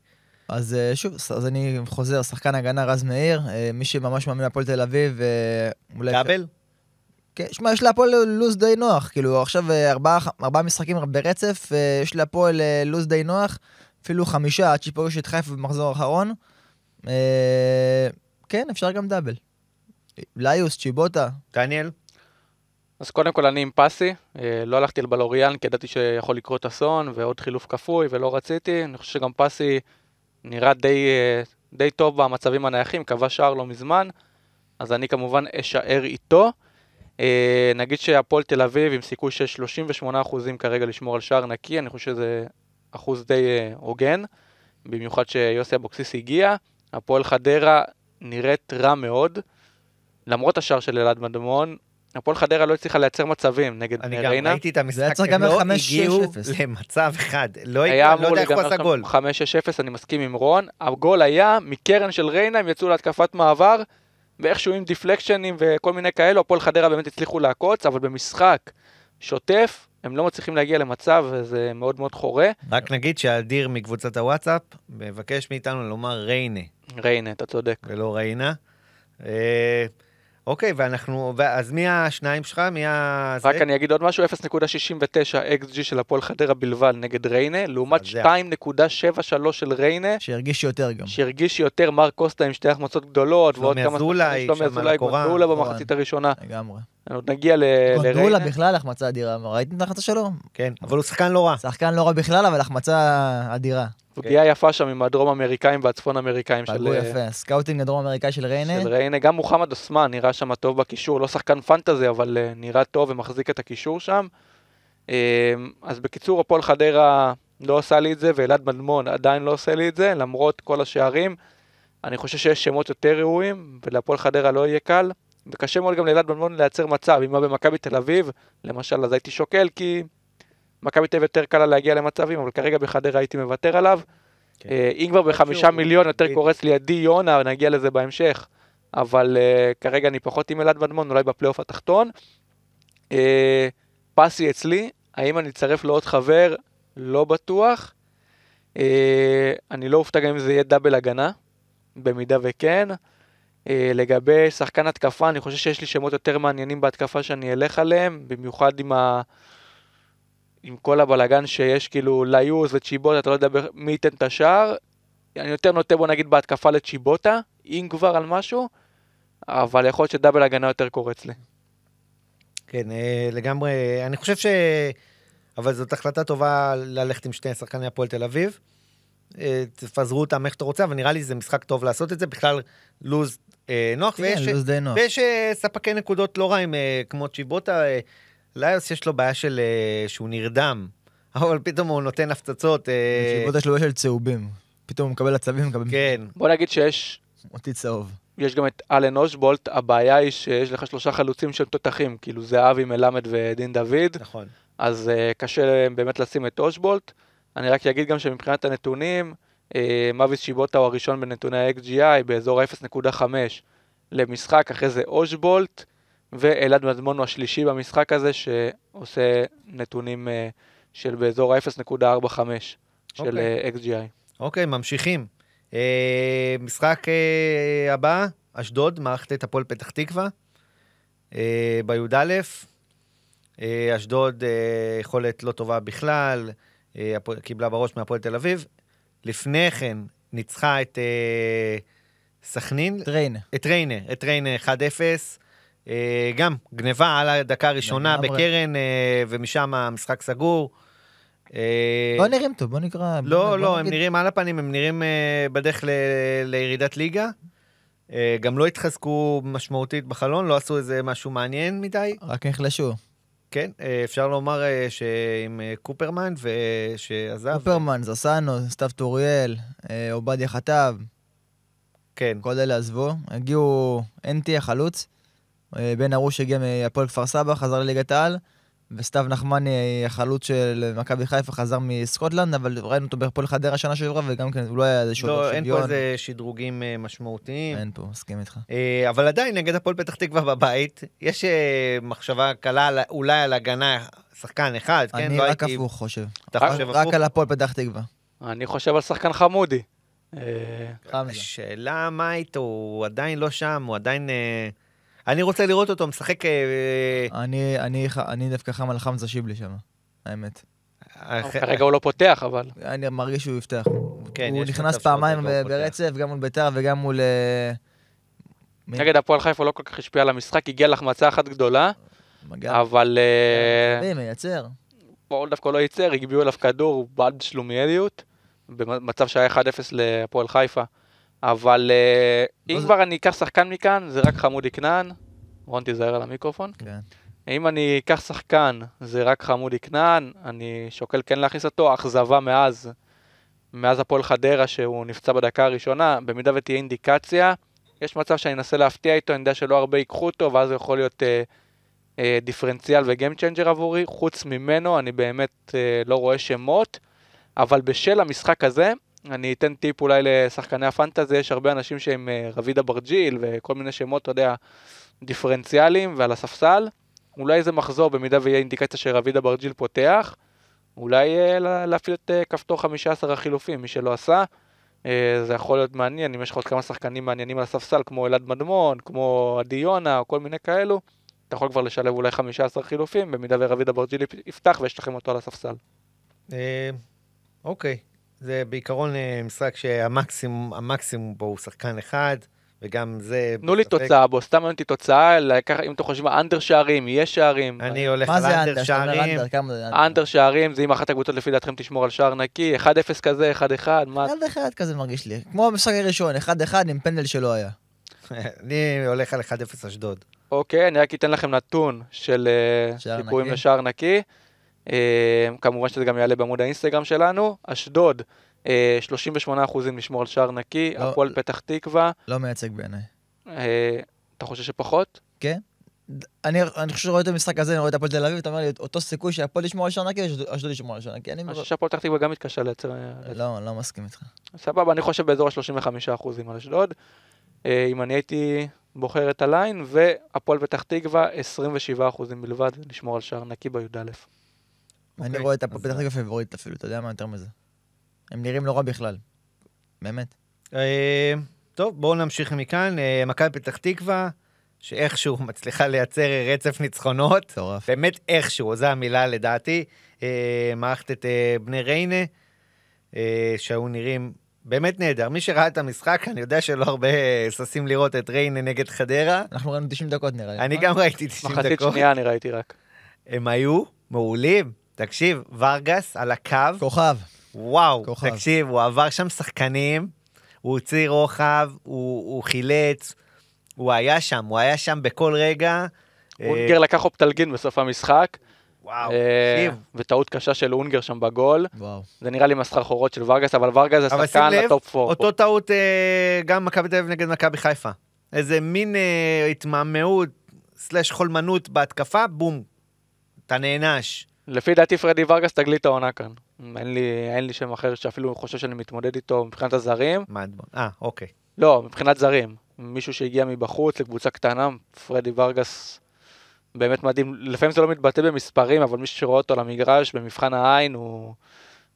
Speaker 3: אז אה, שוב, אז אני חוזר, שחקן הגנה רז מאיר, אה, מי שממש מאמין להפועל תל אביב, אה, אולי...
Speaker 1: דאבל?
Speaker 3: כן, שמע, יש להפועל לו"ז די נוח, כאילו עכשיו ארבעה, ארבעה משחקים ברצף, יש להפועל לו"ז די נוח, אפילו חמישה עד שיפגוש את חיפה במחזור האחרון. כן, אפשר גם דאבל. ליוס, צ'יבוטה,
Speaker 1: דניאל?
Speaker 2: אז קודם כל אני עם פסי, לא הלכתי על בלוריאן כי ידעתי שיכול לקרות אסון ועוד חילוף כפוי ולא רציתי, אני חושב שגם פסי נראה די, אה, די טוב במצבים הנייחים, כבש שער לא מזמן, אז אני כמובן אשאר איתו. אה, נגיד שהפועל תל אביב עם סיכוי של 38% כרגע לשמור על שער נקי, אני חושב שזה אחוז די אה, הוגן, במיוחד שיוסי אבוקסיס הגיע. הפועל חדרה נראית רע מאוד, למרות השער של אלעד מדמון, הפועל חדרה לא הצליחה לייצר מצבים נגד
Speaker 1: אני
Speaker 2: בני
Speaker 1: גם
Speaker 2: ריינה.
Speaker 1: ראיתי את המשחק, הם
Speaker 3: גם
Speaker 1: לא הגיעו. למצב אחד. לא אני לא
Speaker 2: אמור
Speaker 1: יודע איך הוא עשה גול.
Speaker 2: שם 5-6-0, אני מסכים עם רון. הגול היה מקרן של ריינה, הם יצאו להתקפת מעבר, ואיכשהו עם דיפלקשנים וכל מיני כאלו, הפועל חדרה באמת הצליחו לעקוץ, אבל במשחק שוטף, הם לא מצליחים להגיע למצב, וזה מאוד מאוד חורה.
Speaker 1: רק נגיד שאדיר מקבוצת הוואטסאפ מבקש מאיתנו לומר ריינה
Speaker 2: ריינה, אתה צודק.
Speaker 1: ולא ריינה. אוקיי, ואנחנו, אז מי השניים שלך? מי ה...
Speaker 2: רק? אני אגיד עוד משהו, 0.69 XG של הפועל חדרה בלבד נגד ריינה, לעומת
Speaker 1: מזעזע.
Speaker 2: 2.73 של ריינה,
Speaker 3: שהרגיש יותר גם.
Speaker 2: שהרגיש יותר מר קוסטה עם שתי החמצות גדולות,
Speaker 1: שלומי
Speaker 2: ועוד כמה...
Speaker 1: אזולאי,
Speaker 2: שלומי
Speaker 1: שם על
Speaker 2: אזולאי. גונדולה. במחצית הראשונה.
Speaker 3: לגמרי.
Speaker 2: עוד נגיע ל-
Speaker 3: גונדולה. בכלל החמצה אדירה, ראיתם את ההחמצה שלו?
Speaker 1: כן, אבל הוא שחקן לא רע.
Speaker 3: שחקן לא רע בכלל, אבל החמצה אדירה.
Speaker 2: פגיעה יפה שם עם הדרום אמריקאים והצפון אמריקאים של,
Speaker 3: פגעו יפה. סקאוטינג הדרום אמריקאי של ריינה.
Speaker 2: של ריינה. גם מוחמד אוסמן נראה שם טוב בקישור, לא שחקן פנטזי, אבל אה, נראה טוב ומחזיק את הקישור שם. אה, אז בקיצור, הפועל חדרה לא עושה לי את זה, ואלעד מדמון עדיין לא עושה לי את זה, למרות כל השערים. אני חושב שיש שמות יותר ראויים, ולהפועל חדרה לא יהיה קל. וקשה מאוד גם לאלעד מדמון לייצר מצב. אם הוא במכבי תל אביב, למשל, אז הייתי שוקל, כי מכבי תל אביב יותר קלה להגיע למצבים, אבל כרגע בחדרה הייתי מוותר עליו.
Speaker 1: כן.
Speaker 2: אה, אם כבר בחמישה מיליון יותר. קורץ לי עדי יונה, נגיע לזה בהמשך. אבל אה, כרגע אני פחות עם אלעד מדמון, אולי בפלייאוף התחתון. אה, פסי אצלי, האם אני אצרף לעוד חבר? לא בטוח. אה, אני לא אופתע גם אם זה יהיה דאבל הגנה, במידה וכן. אה, לגבי שחקן התקפה, אני חושב שיש לי שמות יותר מעניינים בהתקפה שאני אלך עליהם, במיוחד עם ה... עם כל הבלגן שיש כאילו ליוס וצ'יבוטה, אתה לא יודע מי ייתן את השער. אני יותר נוטה בוא נגיד בהתקפה לצ'יבוטה, אם כבר על משהו, אבל יכול להיות שדאבל הגנה יותר קורץ לי.
Speaker 1: כן, אה, לגמרי, אני חושב ש... אבל זאת החלטה טובה ללכת עם שני שחקני הפועל תל אביב. אה, תפזרו אותם איך שאתה רוצה, אבל נראה לי זה משחק טוב לעשות את זה. בכלל, לוז אה, נוח,
Speaker 3: כן,
Speaker 1: ויש,
Speaker 3: לוז די נוח.
Speaker 1: ויש אה, ספקי נקודות לא רעים, אה, כמו צ'יבוטה. אה, ליוס יש לו בעיה של... אה, שהוא נרדם, אבל פתאום הוא נותן הפצצות. אה,
Speaker 3: שיבוטה שלו של צהובים. פתאום הוא מקבל עצבים, מקבל
Speaker 1: כן,
Speaker 2: בוא נגיד שיש
Speaker 3: אותי צהוב.
Speaker 2: יש גם את אלן אושבולט, הבעיה היא שיש לך שלושה חלוצים שהם תותחים, כאילו זה אבי מלמד ודין דוד,
Speaker 1: נכון.
Speaker 2: אז uh, קשה באמת לשים את אושבולט. אני רק אגיד גם שמבחינת הנתונים, uh, מוויס שיבוטה הוא הראשון בנתוני ה-XGI באזור ה-0.5 למשחק, אחרי זה אושבולט, ואלעד מדמון הוא השלישי במשחק הזה, שעושה נתונים uh, של באזור ה-0.45 של
Speaker 1: אוקיי.
Speaker 2: uh, XGI.
Speaker 1: אוקיי, ממשיכים. אה, משחק אה, הבא, אשדוד, מערכת את הפועל פתח תקווה, אה, בי"א. אה, אשדוד, אה, יכולת לא טובה בכלל, אה, קיבלה בראש מהפועל תל אביב. לפני כן ניצחה את אה, סכנין,
Speaker 3: טריין.
Speaker 1: את ריינה, את ריינה 1-0. אה, גם גניבה על הדקה הראשונה. בקרן, אה, ומשם המשחק סגור. אה,
Speaker 3: לא נראים טוב, בוא נקרא. בוא-
Speaker 1: לא,
Speaker 3: בוא
Speaker 1: לא, הם נראים על הפנים, הם נראים אה, בדרך לירידת ליגה. אה, גם לא התחזקו משמעותית בחלון, לא עשו איזה משהו מעניין מדי.
Speaker 3: רק נחלשו.
Speaker 1: כן, אה, אפשר לומר אה, שעם אה, קופרמן ושעזב.
Speaker 3: קופרמן, זסנו, סתיו טוריאל, עובדיה חטב,
Speaker 1: כן,
Speaker 3: כל אלה עזבו. הגיעו אנטי החלוץ, בן ארוש הגיע מהפועל כפר סבא, חזר לליגת העל, וסתיו נחמני, החלוץ של מכבי חיפה, חזר מסקוטלנד, אבל ראינו אותו בהפועל חדרה שנה שעברה, וגם כן, הוא לא היה איזשהו
Speaker 1: לא, אין פה
Speaker 3: שוויון.
Speaker 1: איזה שדרוגים אה, משמעותיים.
Speaker 3: אין פה, מסכים איתך.
Speaker 1: אה, אבל עדיין, נגד הפועל פתח תקווה בבית, יש אה, מחשבה קלה אולי על הגנה, שחקן אחד, כן?
Speaker 3: אני
Speaker 1: לא
Speaker 3: רק
Speaker 1: הייתי-
Speaker 3: הפוך חושב.
Speaker 1: אתה
Speaker 2: רק-
Speaker 1: חושב
Speaker 3: רק
Speaker 1: הפוך?
Speaker 3: על הפועל פתח תקווה.
Speaker 2: אני חושב על שחקן חמודי. אה.
Speaker 1: השאלה מה איתו, הוא עדיין לא שם, הוא עדיין... אה, אני רוצה לראות אותו משחק... אה,
Speaker 3: אני, אני, אני דווקא חם על חמזה שיבלי שם, האמת.
Speaker 1: אה,
Speaker 2: כרגע הוא לא פותח, אבל
Speaker 3: אני מרגיש שהוא יפתח.
Speaker 1: כן,
Speaker 3: הוא נכנס פעמיים. ברצף, גם מול ביתר וגם מול... אה,
Speaker 2: נגד הפועל חיפה לא כל כך השפיע על המשחק, הגיע להחמצה אחת גדולה. אבל אה,
Speaker 3: מי מייצר.
Speaker 2: פה דווקא לא ייצר, הגביעו אליו כדור בעד שלומיאליות, במצב שהיה 1-0 להפועל חיפה. אבל אה, אם כבר אני אקח שחקן מכאן, זה רק חמודי כנען. רון תיזהר על המיקרופון.
Speaker 3: כן.
Speaker 2: אם אני אקח שחקן, זה רק חמודי כנען, אני שוקל כן להכניס אותו, אכזבה מאז, מאז הפועל חדרה שהוא נפצע בדקה הראשונה, במידה ותהיה אינדיקציה, יש מצב שאני אנסה להפתיע איתו, אני יודע שלא הרבה ייקחו אותו, ואז הוא יכול להיות אה, אה, דיפרנציאל ו game changer עבורי, חוץ ממנו אני באמת אה, לא רואה שמות, אבל בשל המשחק הזה, אני אתן טיפ אולי לשחקני הפנטזי, יש הרבה אנשים שהם אה, רביד אברג'יל וכל מיני שמות, אתה יודע, דיפרנציאליים ועל הספסל. אולי זה מחזור במידה ויהיה אינדיקציה שרביד אברג'יל פותח. אולי אה, לה- להפעיל את אה, כפתור 15 החילופים, מי שלא עשה. זה יכול להיות מעניין, אם יש לך עוד כמה שחקנים מעניינים על הספסל, כמו אלעד מדמון, כמו עדי יונה, או כל מיני כאלו, אתה יכול כבר לשלב אולי 15 חילופים, במידה ורביד אברג'יל יפ- יפתח ויש לכם אותו על הספסל.
Speaker 1: אוקיי, זה בעיקרון אה, משחק שהמקסימום המקסימום בו הוא שחקן אחד, וגם זה...
Speaker 2: תנו לי. תוצאה בו, סתם אותי תוצאה, אם אתם חושבים אנדר שערים, יהיה שערים.
Speaker 1: אני הולך על אנדר שערים.
Speaker 3: אנדר,
Speaker 2: שערים זה אם אחת הקבוצות לפי דעתכם תשמור על שער נקי, 1-0 כזה, 1-1, מה...
Speaker 3: אחד אחד כזה מרגיש לי. כמו המשחק הראשון, אחד אחד עם פנדל שלא היה.
Speaker 1: אני הולך על 1-0 אשדוד.
Speaker 2: אוקיי, אני רק אתן לכם נתון של אה, סיכויים
Speaker 3: נקי.
Speaker 2: לשער נקי. אה, כמובן שזה גם יעלה בעמוד האינסטגרם שלנו. אשדוד, אה, 38% לשמור על שער נקי.
Speaker 3: לא-
Speaker 2: הפועל פתח תקווה,
Speaker 3: לא מייצג בעיניי.
Speaker 2: אה, אתה חושב שפחות?
Speaker 3: כן. אני, אני חושב שרואה את המשחק הזה, אני רואה את הפועל תל אביב, אתה אומר לי, אותו סיכוי שהפועל ישמור על שער נקי, אשדוד ישמור על שער נקי. אני
Speaker 2: אני חושב שהפועל פתח תקווה גם מתקשה לייצר...
Speaker 3: לא, לא מסכים איתך.
Speaker 2: סבבה, אני חושב באזור ה-35% על אשדוד. אה, אם אני הייתי בוחר את הליין, והפועל פתח תקווה 27% בלבד לשמור על שער נקי בי"א.
Speaker 3: אני
Speaker 1: אוקיי,
Speaker 3: רואה את הפועל פתח תקווה פיבוריט אפילו, אתה יודע מה יותר מזה. הם נראים לא רע בכלל. באמת.
Speaker 1: אה, טוב, בואו נמשיך מכאן. אה, מכבי פתח תקווה, שאיכשהו מצליחה לייצר רצף ניצחונות.
Speaker 3: מטורף.
Speaker 1: באמת איכשהו, זו המילה לדעתי. אה, מערכת את בני ריינה, שהיו נראים באמת נהדר. מי שראה את המשחק, אני יודע שלא הרבה ששים לראות את ריינה נגד חדרה.
Speaker 3: אנחנו ראינו 90 דקות נראה לי.
Speaker 1: אני
Speaker 3: נכון?
Speaker 1: גם ראיתי 90
Speaker 2: מחצית
Speaker 1: דקות.
Speaker 2: שנייה אני ראיתי רק.
Speaker 1: הם היו מעולים. תקשיב, ורגס על הקו,
Speaker 3: כוכב.
Speaker 1: וואו,
Speaker 3: כוכב.
Speaker 1: תקשיב, הוא עבר שם שחקנים, הוא הוציא רוחב, הוא, הוא חילץ, הוא היה שם, הוא היה שם בכל רגע. אה,
Speaker 2: אונגר לקח אופטלגין בסוף המשחק.
Speaker 1: וואו,
Speaker 2: אה,
Speaker 1: תקשיב.
Speaker 2: וטעות קשה של אונגר שם בגול.
Speaker 3: וואו.
Speaker 2: זה נראה לי מסחרחורות של ורגס, אבל ורגס זה
Speaker 1: אבל
Speaker 2: שחקן
Speaker 1: שים לב,
Speaker 2: לטופ פור.
Speaker 1: אותו טעות אה, גם מכבי תל אביב נגד מכבי חיפה. איזה מין אה, התמהמהות, סלש חולמנות בהתקפה, בום, אתה נענש.
Speaker 2: לפי דעתי פרדי ורגס תגלית העונה כאן. אין לי, אין לי שם אחר שאפילו חושב שאני מתמודד איתו מבחינת הזרים.
Speaker 1: מה, אדמון? אה, אוקיי.
Speaker 2: לא, מבחינת זרים. מישהו שהגיע מבחוץ לקבוצה קטנה, פרדי ורגס באמת מדהים. לפעמים זה לא מתבטא במספרים, אבל מי שרואה אותו על המגרש, במבחן העין, הוא...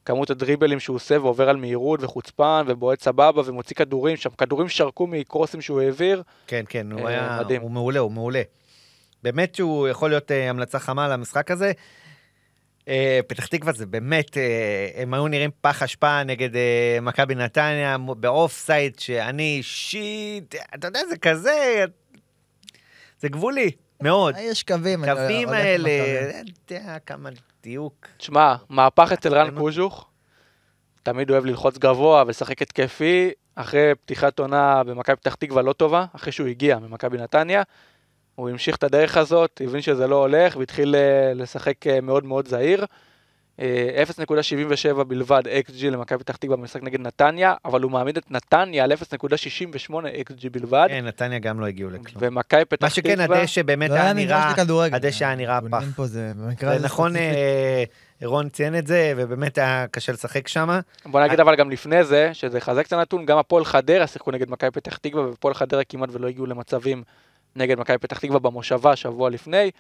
Speaker 2: כמות הדריבלים שהוא עושה ועובר על מהירות וחוצפן ובועט סבבה ומוציא כדורים שם, כדורים שרקו מקרוסים שהוא העביר.
Speaker 1: כן, כן, הוא
Speaker 2: אה,
Speaker 1: היה,
Speaker 2: מדהים.
Speaker 1: הוא מעולה, הוא מעולה. באמת שהוא יכול להיות אה, המלצה חמה למשחק הזה. אה, פתח תקווה זה באמת, אה, הם היו נראים פח אשפה נגד אה, מכבי נתניה, באוף סייד שאני שיט, אתה יודע, זה כזה, זה גבולי, מאוד.
Speaker 3: יש קווים. אני
Speaker 1: קווים האלה. אתה יודע כמה דיוק.
Speaker 2: תשמע, מהפך אצל רן. קוז'וך, תמיד אוהב ללחוץ גבוה ולשחק התקפי, אחרי פתיחת עונה במכבי פתח תקווה לא טובה, אחרי שהוא הגיע ממכבי נתניה, הוא המשיך את הדרך הזאת, הבין שזה לא הולך, והתחיל אה, לשחק אה, מאוד מאוד זהיר. אה, 0.77 בלבד XG למכבי פתח תקווה במשחק נגד נתניה, אבל הוא מעמיד את נתניה על 0.68 XG בלבד,
Speaker 1: כן, נתניה גם לא הגיעו לכלום.
Speaker 2: ומכבי פתח
Speaker 1: מה
Speaker 2: תקווה...
Speaker 1: שכן, הדשא באמת
Speaker 3: לא
Speaker 1: היה נראה. הדשא היה נראה פח.
Speaker 3: פה זה,
Speaker 1: נכון. אה, רון ציין את זה, ובאמת היה קשה לשחק שם.
Speaker 2: בוא נגיד אבל גם לפני זה, שזה יחזק את הנתון, גם הפועל חדרה שיחקו נגד מכבי פתח תקווה, והפועל חדרה כמעט ולא הגיעו למצבים נגד מכבי פתח תקווה במושבה שבוע לפני.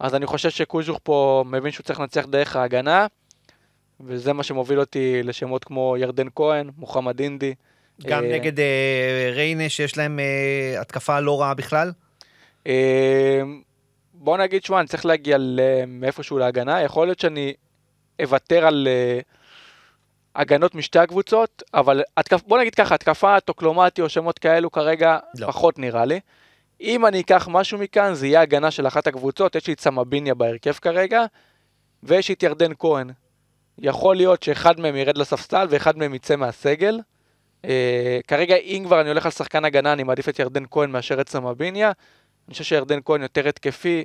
Speaker 2: אז אני חושב שקוז'וך פה מבין שהוא צריך לנצח דרך ההגנה, וזה מה שמוביל אותי לשמות כמו ירדן כהן, מוחמד אינדי.
Speaker 1: גם
Speaker 2: אה,
Speaker 1: נגד אה, ריינה, שיש להם אה, התקפה לא רעה בכלל.
Speaker 2: אה, בוא נגיד, שמע, אני צריך להגיע מאיפשהו להגנה, יכול להיות שאני אוותר על אה, הגנות משתי הקבוצות, אבל התקפ... בוא נגיד ככה, התקפה, טוקלומטי או שמות כאלו כרגע
Speaker 1: לא.
Speaker 2: פחות נראה לי. אם אני אקח משהו מכאן, זה יהיה הגנה של אחת הקבוצות, יש לי את סמביניה בהרכב כרגע, ויש את ירדן כהן. יכול להיות שאחד מהם ירד לספסל ואחד מהם יצא מהסגל. אה, כרגע, אם כבר אני הולך על שחקן הגנה, אני מעדיף את ירדן כהן מאשר את סמביניה. אני חושב שירדן כהן יותר התקפי,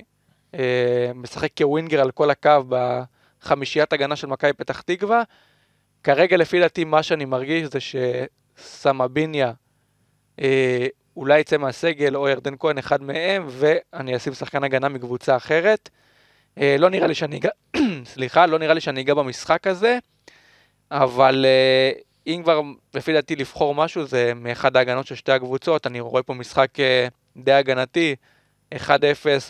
Speaker 2: אה, משחק כווינגר על כל הקו בחמישיית הגנה של מכבי פתח תקווה. כרגע לפי דעתי מה שאני מרגיש זה שסמביניה אה, אולי יצא מהסגל או ירדן כהן אחד מהם ואני אשים שחקן הגנה מקבוצה אחרת. אה, לא נראה לי שאני אגע, סליחה, לא נראה לי שאני אגע במשחק הזה, אבל אה, אם כבר לפי דעתי לבחור משהו זה מאחד ההגנות של שתי הקבוצות, אני רואה פה משחק אה, די הגנתי, 1-0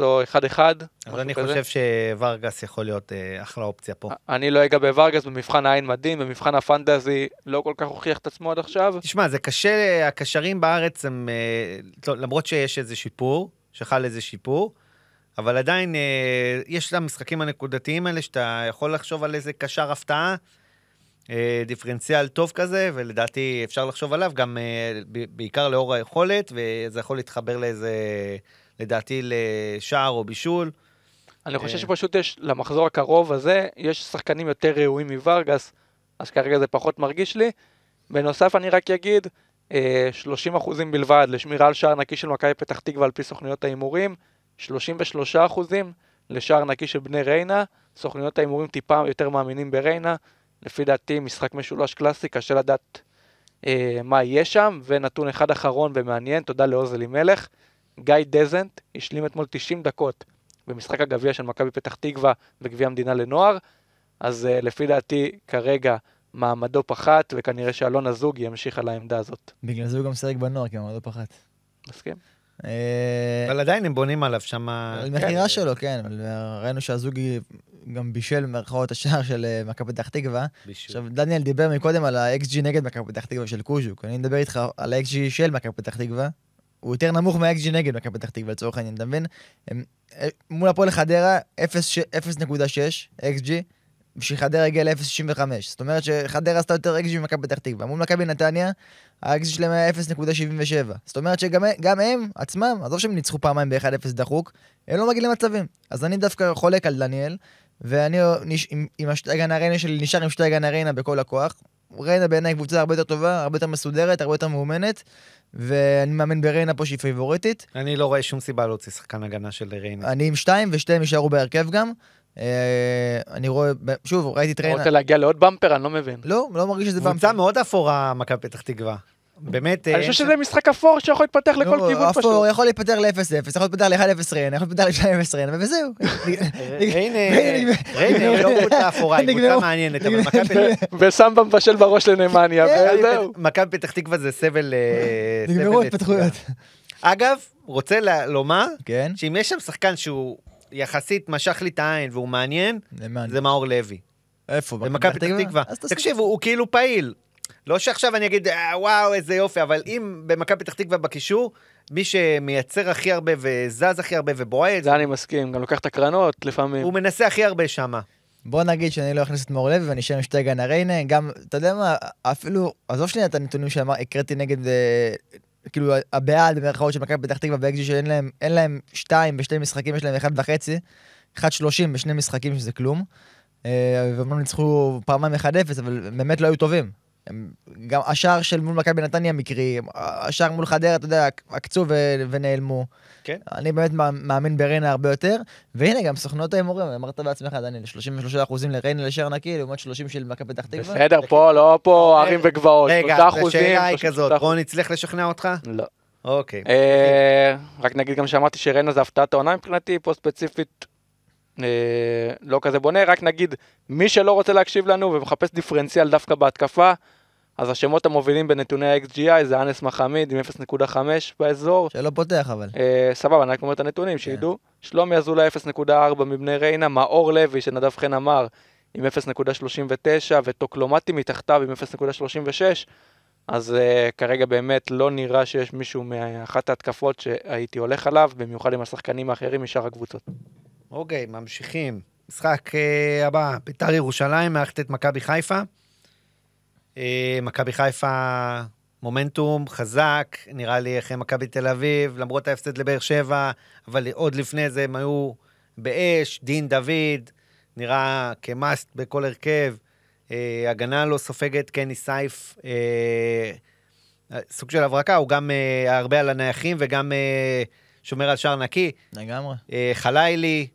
Speaker 2: או 1-1.
Speaker 1: אז אני
Speaker 2: כזה.
Speaker 1: חושב שורגס יכול להיות אה, אחלה אופציה פה.
Speaker 2: אני לא אגע בוורגס במבחן העין מדהים, במבחן הפנטזי לא כל כך הוכיח את עצמו עד עכשיו.
Speaker 1: תשמע, זה קשה, הקשרים בארץ הם, אה, למרות שיש איזה שיפור, שחל איזה שיפור, אבל עדיין אה, יש את המשחקים הנקודתיים האלה, שאתה יכול לחשוב על איזה קשר הפתעה, אה, דיפרנציאל טוב כזה, ולדעתי אפשר לחשוב עליו, גם אה, בעיקר לאור היכולת, וזה יכול להתחבר לאיזה, לדעתי, לשער או בישול.
Speaker 2: אני חושב
Speaker 1: אה.
Speaker 2: שפשוט יש, למחזור הקרוב הזה, יש שחקנים יותר ראויים מוורגס, אז כרגע זה פחות מרגיש לי. בנוסף, אני רק אגיד, אה, 30 אחוזים בלבד לשמירה על שער נקי של מכבי פתח תקווה על פי סוכנויות ההימורים, 33 אחוזים לשער נקי של בני ריינה, סוכנויות ההימורים טיפה יותר מאמינים בריינה, לפי דעתי משחק משולש קלאסי, קשה לדעת אה, מה יהיה שם, ונתון אחד אחרון ומעניין, תודה לעוז אלימלך, גיא דזנט השלים אתמול 90 דקות במשחק הגביע של מכבי פתח תקווה וגביע המדינה לנוער, אז uh, לפי דעתי כרגע מעמדו פחת, וכנראה שאלון הזוג ימשיך על העמדה הזאת.
Speaker 3: בגלל זה הוא גם שיחק בנוער, כי מעמדו פחת.
Speaker 2: מסכים?
Speaker 3: אה,
Speaker 1: אבל עדיין הם בונים עליו שם...
Speaker 3: על מכירה שלו, כן, ראינו שהזוגי גם בישל במרכאות השער של אה, מכבי פתח תקווה. עכשיו, דניאל דיבר מקודם על ה-XG נגד מכבי פתח תקווה של קוז'וק. אני מדבר איתך על ה-XG של מכבי פתח תקווה. הוא יותר נמוך מה-XG נגד מכבי פתח תקווה לצורך העניין, אתה מבין? אה, מול הפועל חדרה, 0.6 XG, בשביל חדרה הגיע ל-0.65. זאת אומרת שחדרה עשתה יותר XG ממכבי פתח תקווה. מול מכבי נתניה, ה-XG שלהם היה 0.77. זאת אומרת שגם גם הם עצמם, עזוב שהם ניצחו פעמיים ב-1-0 דחוק, הם לא מגיעים למצבים. אז אני דווקא חולק על דניאל, ואני נש- עם, השטייגן אריינה שלי נשאר עם שטייגן אריינה בכל הכוח. ריינה בעיניי קבוצה הרבה יותר טובה, הרבה יותר מסודרת, הרבה יותר מאומנת, ואני מאמין בריינה פה שהיא פייבוריטית.
Speaker 1: אני לא רואה שום סיבה להוציא שחקן הגנה של ריינה.
Speaker 3: אני עם שתיים, ושתיהם יישארו בהרכב גם. אה, אני רואה, שוב, ראיתי את ריינה.
Speaker 2: רוצה להגיע לעוד במפר? אני לא מבין.
Speaker 3: לא, לא מרגיש שזה
Speaker 1: קבוצה מאוד אפורה, מכבי פתח תקווה. באמת...
Speaker 2: אני
Speaker 1: אה,
Speaker 2: חושב שזה משחק אפור שיכול להתפתח לכל
Speaker 3: לא,
Speaker 2: כיוון פשוט.
Speaker 3: אפור יכול להיפטר ל-0-0, יכול להיפטר ל-1-0 ריינה, יכול להיפטר ל-2-0 ריינה, וזהו.
Speaker 1: ריינה, ריינה היא לא קבוצה אפורה, היא קבוצה. מעניינת, אבל מכבי פתח-
Speaker 2: וסמבה מבשל בראש לנמניה,
Speaker 3: כן,
Speaker 2: וזהו.
Speaker 1: מכבי פתח תקווה זה סבל... אה,
Speaker 3: נגמרו.
Speaker 1: לצדה. אגב, רוצה ל- לומר
Speaker 3: כן?
Speaker 1: שאם יש שם שחקן שהוא יחסית משך לי את העין והוא מעניין. זה מאור לוי.
Speaker 3: איפה?
Speaker 1: במכבי פתח תקווה. תקשיב, הוא הוא כאילו פעיל. לא שעכשיו אני אגיד, "אה, וואו, איזה יופי, אבל אם במכבי פתח תקווה בקישור, מי שמייצר הכי הרבה וזז הכי הרבה ובועט,
Speaker 2: זה אני מסכים, גם לוקח את הקרנות לפעמים.
Speaker 1: הוא מנסה הכי הרבה שמה.
Speaker 3: בוא נגיד שאני לא אכניס את מאור לוי ואני אשאר עם שתי גן הריינה, גם, אתה יודע מה, אפילו, עזוב שנייה את הנתונים שהקראתי נגד, אה, כאילו, הבעד במרכאות של מכבי פתח תקווה באקג'י שאין להם, אין להם שתיים בשתי משחקים, יש להם אחד וחצי, אחד שלושים בשני משחקים שזה כלום. אה, ואומנם ניצחו פעמיים 1-0, אבל באמת לא היו טובים. גם השער של מול מכבי נתניה מקרי, השער מול חדרה, אתה יודע, עקצו ו- ונעלמו.
Speaker 1: כן.
Speaker 3: אני באמת מא- מאמין בריינה הרבה יותר, והנה גם סוכנות ההימורים, אמרת בעצמך, דניאל, 33% לריינה לשער נקי, לעומת 30 של מכבי פתח תקווה.
Speaker 2: בסדר, פה לא פה ערים וגבעות.
Speaker 1: רגע,
Speaker 2: שלושה אחוזים,
Speaker 1: השאלה היא כזאת. רון הצליח לשכנע אותך?
Speaker 2: לא.
Speaker 1: אוקיי.
Speaker 2: אה, רק נגיד גם שאמרתי שריינה זה הפתעת העונה מבחינתי, פה ספציפית אה, לא כזה בונה, רק נגיד מי שלא רוצה להקשיב לנו ומחפש דיפרנציאל דווקא בהתקפה, אז השמות המובילים בנתוני ה-XGI זה אנס מחמיד עם 0.5 באזור.
Speaker 3: שלא פותח אבל.
Speaker 2: אה, סבבה, אני רק אומר את הנתונים, שידעו. שלומי אזולאי 0.4 מבני ריינה, מאור לוי שנדב חן אמר עם 0.39 וטוקלומטי מתחתיו עם 0.36. אז uh, כרגע באמת לא נראה שיש מישהו מאחת ההתקפות שהייתי הולך עליו, במיוחד עם השחקנים האחרים משאר הקבוצות.
Speaker 1: אוקיי, ממשיכים. משחק אה, הבא, ביתר ירושלים מארחת את מכבי חיפה. אה, מכבי חיפה מומנטום חזק, נראה לי אחרי מכבי תל אביב, למרות ההפסד לבאר שבע, אבל עוד לפני זה הם היו באש, דין דוד, נראה כמאסט בכל הרכב. אה, הגנה לא סופגת, קני סייף, אה, סוג של הברקה, הוא גם אה, הרבה על הנייחים וגם אה, שומר על שער נקי.
Speaker 3: לגמרי.
Speaker 1: אה, חלילי,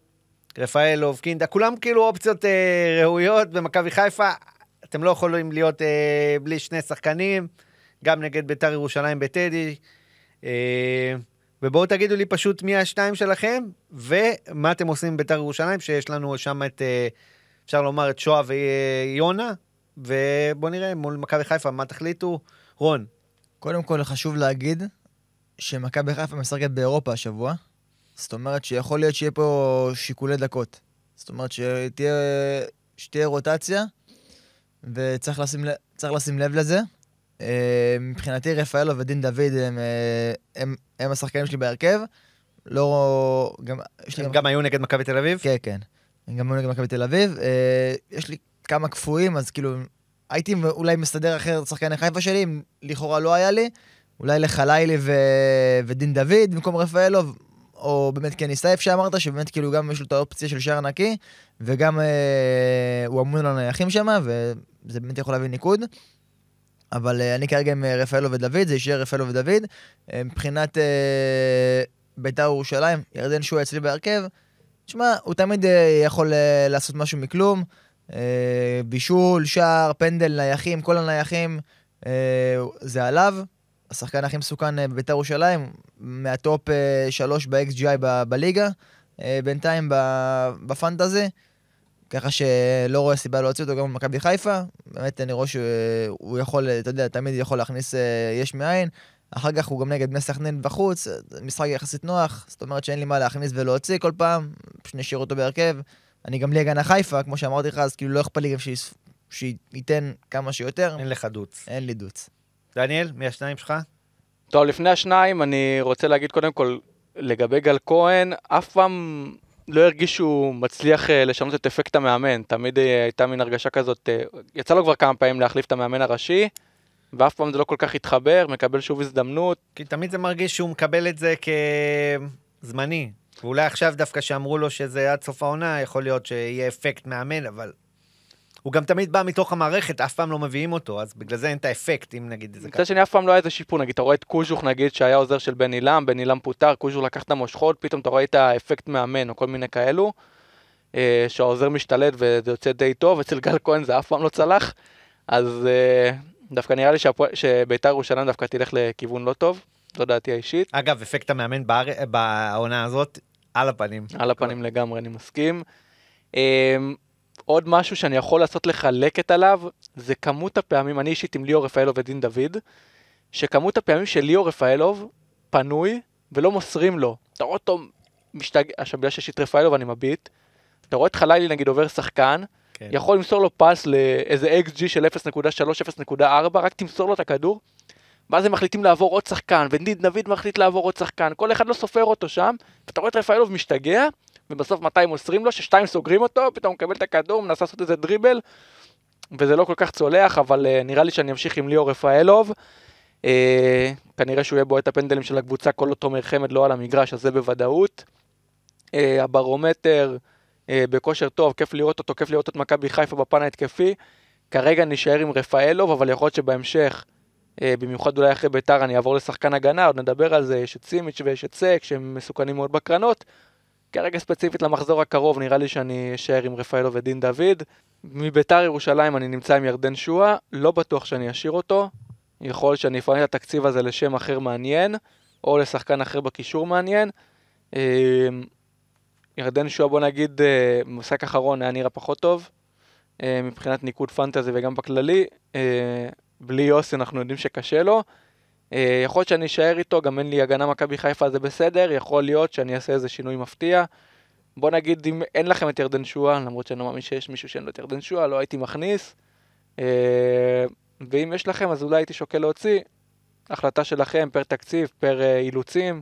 Speaker 1: רפאלוב, קינדה, כולם כאילו אופציות אה, ראויות במכבי חיפה. אתם לא יכולים להיות אה, בלי שני שחקנים, גם נגד ביתר ירושלים בטדי. אה, ובואו תגידו לי פשוט מי השתיים שלכם, ומה אתם עושים עם ביתר ירושלים, שיש לנו שם את, אה, אפשר לומר, את שואה ויונה, ובואו נראה מול מכבי חיפה מה תחליטו. רון,
Speaker 3: קודם כל חשוב להגיד שמכבי חיפה משחקת באירופה השבוע, זאת אומרת שיכול להיות שיהיה פה שיקולי דקות. זאת אומרת שתהיה, שתהיה רוטציה, וצריך לשים, לשים לב לזה. אה, מבחינתי רפאלו ודין דוד הם, אה, הם, הם השחקנים שלי בהרכב. לא... גם... יש לי
Speaker 1: הם גם היו נגד מכבי תל אביב?
Speaker 3: כן, כן. הם גם היו נגד מכבי תל אביב. אה, יש לי כמה קפואים, אז כאילו, הייתי אולי מסדר אחרת את שחקני חיפה שלי, אם לכאורה לא היה לי. אולי לחלילי ו... ודין דוד במקום רפאלוב, או באמת קני סייף שאמרת, שבאמת כאילו גם יש לו את האופציה של שער נקי, וגם אה, הוא אמון על הנייחים שם, וזה באמת יכול להביא ניקוד. אבל אה, אני כרגע עם אה, רפאלו ודוד, זה יישאר רפאלו ודוד. אה, מבחינת אה, בית"ר ירושלים, ירדן שועה אצלי בהרכב. תשמע, הוא תמיד אה, יכול אה, לעשות משהו מכלום. אה, בישול, שער, פנדל, נייחים, כל הנייחים, אה, זה עליו. השחקן הכי מסוכן אה, בבית"ר ירושלים, מהטופ אה, שלוש ב-XGI ב- בליגה, אה, בינתיים ב- בפנטזי, ככה שלא רואה סיבה להוציא אותו גם במכבי חיפה. באמת, אני רואה שהוא יכול, אתה יודע, תמיד יכול להכניס אה, יש מאין. אחר כך הוא גם נגד בני סכנין בחוץ, אה, משחק יחסית נוח, זאת אומרת שאין לי מה להכניס ולהוציא כל פעם, פשוט נשאיר אותו בהרכב. אני גם לי הגנה חיפה, כמו שאמרתי לך, אז כאילו לא אכפת לי גם שייתן כמה שיותר,
Speaker 1: אין לך דוץ.
Speaker 3: אין לי דוץ.
Speaker 1: דניאל, מי השניים שלך?
Speaker 2: טוב, לפני השניים, אני רוצה להגיד קודם כל, לגבי גל כהן, אף פעם לא הרגיש שהוא מצליח אה, לשנות את אפקט המאמן. תמיד אה, הייתה מין הרגשה כזאת, אה, יצא לו כבר כמה פעמים להחליף את המאמן הראשי, ואף פעם זה לא כל כך התחבר, מקבל שוב הזדמנות.
Speaker 1: כי תמיד זה מרגיש שהוא מקבל את זה כזמני. ואולי עכשיו דווקא שאמרו לו שזה עד סוף העונה, יכול להיות שיהיה אפקט מאמן, אבל... הוא גם תמיד בא מתוך המערכת, אף פעם לא מביאים אותו, אז בגלל זה אין את האפקט, אם נגיד את זה ככה.
Speaker 2: מצד שני, אף פעם לא היה איזה שיפור, נגיד, אתה רואה את קוז'וך, נגיד, שהיה עוזר של בן עילם, בן עילם פוטר, קוז'וך לקח את המושכות, פתאום אתה רואה את האפקט מאמן, או כל מיני כאלו, אה, שהעוזר משתלט וזה יוצא די טוב, אצל גל כהן זה אף פעם לא צלח, אז אה, דווקא נראה לי שהפועל- שביתר ירושלים דווקא תלך לכיוון לא טוב, זו דעתי האישית.
Speaker 1: אגב, אפקט המאמן באר... בעונה הזאת, על הפנים.
Speaker 2: על הפנים לגמרי, אני מסכים. אמ, עוד משהו שאני יכול לעשות לך לקט עליו, זה כמות הפעמים, אני אישית עם ליאור רפאלוב ודין דוד, שכמות הפעמים שליאור רפאלוב פנוי ולא מוסרים לו. אתה רואה אותו משתגע, עכשיו בגלל שיש את רפאלוב אני מביט, אתה רואה את חלילי נגיד עובר שחקן,
Speaker 1: כן.
Speaker 2: יכול למסור לו פס לאיזה XG של 0.3, 0.4, רק תמסור לו את הכדור, ואז הם מחליטים לעבור עוד שחקן, ודין דוד מחליט לעבור עוד שחקן, כל אחד לא סופר אותו שם, ואתה רואה את רפאלוב משתגע, ובסוף מתי מוסרים לו, ששתיים סוגרים אותו, פתאום מקבל את הכדור, מנסה לעשות איזה דריבל, וזה לא כל כך צולח, אבל uh, נראה לי שאני אמשיך עם ליאור רפאלוב. Uh, כנראה שהוא יהיה בועט הפנדלים של הקבוצה כל עוד תומר חמד לא על המגרש, אז זה בוודאות. Uh, הברומטר uh, בכושר טוב, כיף לראות אותו, כיף לראות את מכבי חיפה בפן ההתקפי. כרגע נשאר עם רפאלוב, אבל יכול להיות שבהמשך, uh, במיוחד אולי אחרי ביתר, אני אעבור לשחקן הגנה, עוד נדבר על זה, יש את סימיץ' ויש את סק, שהם מסוכנים מאוד בקרנות. כרגע ספציפית למחזור הקרוב, נראה לי שאני אשאר עם רפאלו ודין דוד. מביתר ירושלים אני נמצא עם ירדן שואה, לא בטוח שאני אשאיר אותו. יכול שאני אפנה את התקציב הזה לשם אחר מעניין, או לשחקן אחר בקישור מעניין. אה, ירדן שואה, בוא נגיד, אה, משחק אחרון היה נראה פחות טוב, אה, מבחינת ניקוד פנטזי וגם בכללי. אה, בלי יוסי אנחנו יודעים שקשה לו. אה, יכול להיות שאני אשאר איתו, גם אין לי הגנה מכבי חיפה זה בסדר, יכול להיות שאני אעשה איזה שינוי מפתיע. בוא נגיד, אם אין לכם את ירדן שואה, למרות שאני לא מאמין שיש מישהו שאין לו את ירדן שואה, לא הייתי מכניס. אה, ואם יש לכם, אז אולי הייתי שוקל להוציא. החלטה שלכם, פר תקציב, פר אה, אילוצים,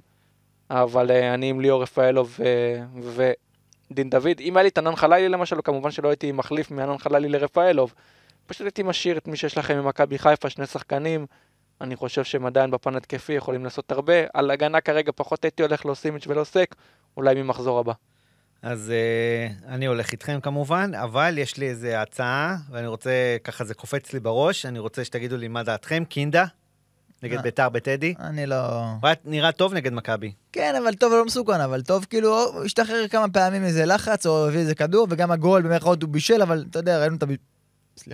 Speaker 2: אבל אני עם ליאור רפאלוב ודין דוד. אם היה לי את ענן חלילי למשל, כמובן שלא הייתי מחליף מענן חלילי לרפאלוב. פשוט הייתי משאיר את מי שיש לכם ממכבי חיפה, שני שחקנים. אני חושב שהם עדיין בפן התקפי יכולים לעשות הרבה. על הגנה כרגע פחות הייתי הולך להוסימיץ' ולא סק, אולי ממחזור הבא.
Speaker 1: אז uh, אני הולך איתכם כמובן, אבל יש לי איזו הצעה, ואני רוצה, ככה זה קופץ לי בראש, אני רוצה שתגידו לי מה דעתכם. קינדה, נגד
Speaker 3: אה.
Speaker 1: ביתר בטדי.
Speaker 3: אני לא...
Speaker 1: נראה טוב נגד מכבי.
Speaker 3: כן, אבל טוב ולא מסוכן, אבל טוב, כאילו, הוא השתחרר כמה פעמים איזה לחץ, או הביא איזה כדור, וגם הגול במירכאות הוא בישל, אבל אתה יודע,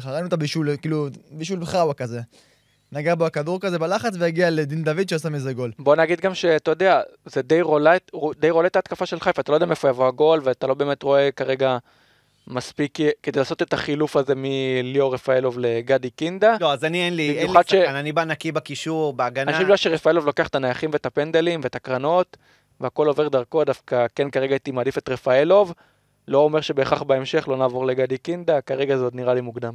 Speaker 3: ראינו את הבישול, כאילו, בישול חאווה כזה. נגע בו הכדור כזה בלחץ, והגיע לדין דוד שעשה מזה גול.
Speaker 2: בוא נגיד גם שאתה יודע, זה די רולט, די רולט ההתקפה של חיפה, אתה לא יודע מאיפה יבוא הגול, ואתה לא באמת רואה כרגע מספיק כדי לעשות את החילוף הזה מליאור רפאלוב לגדי קינדה.
Speaker 1: לא, אז אני אין לי, אין לי
Speaker 2: במיוחד ש-
Speaker 1: אני בא נקי בקישור, בהגנה.
Speaker 2: אני חושב בגלל שרפאלוב לוקח את הנייחים ואת הפנדלים ואת הקרנות, והכל עובר דרכו, דווקא כן כרגע הייתי מעדיף את רפאלוב. לא אומר שבהכרח בהמשך לא נעבור לגדי קינדה, כרגע זה עוד נראה לי מוקדם.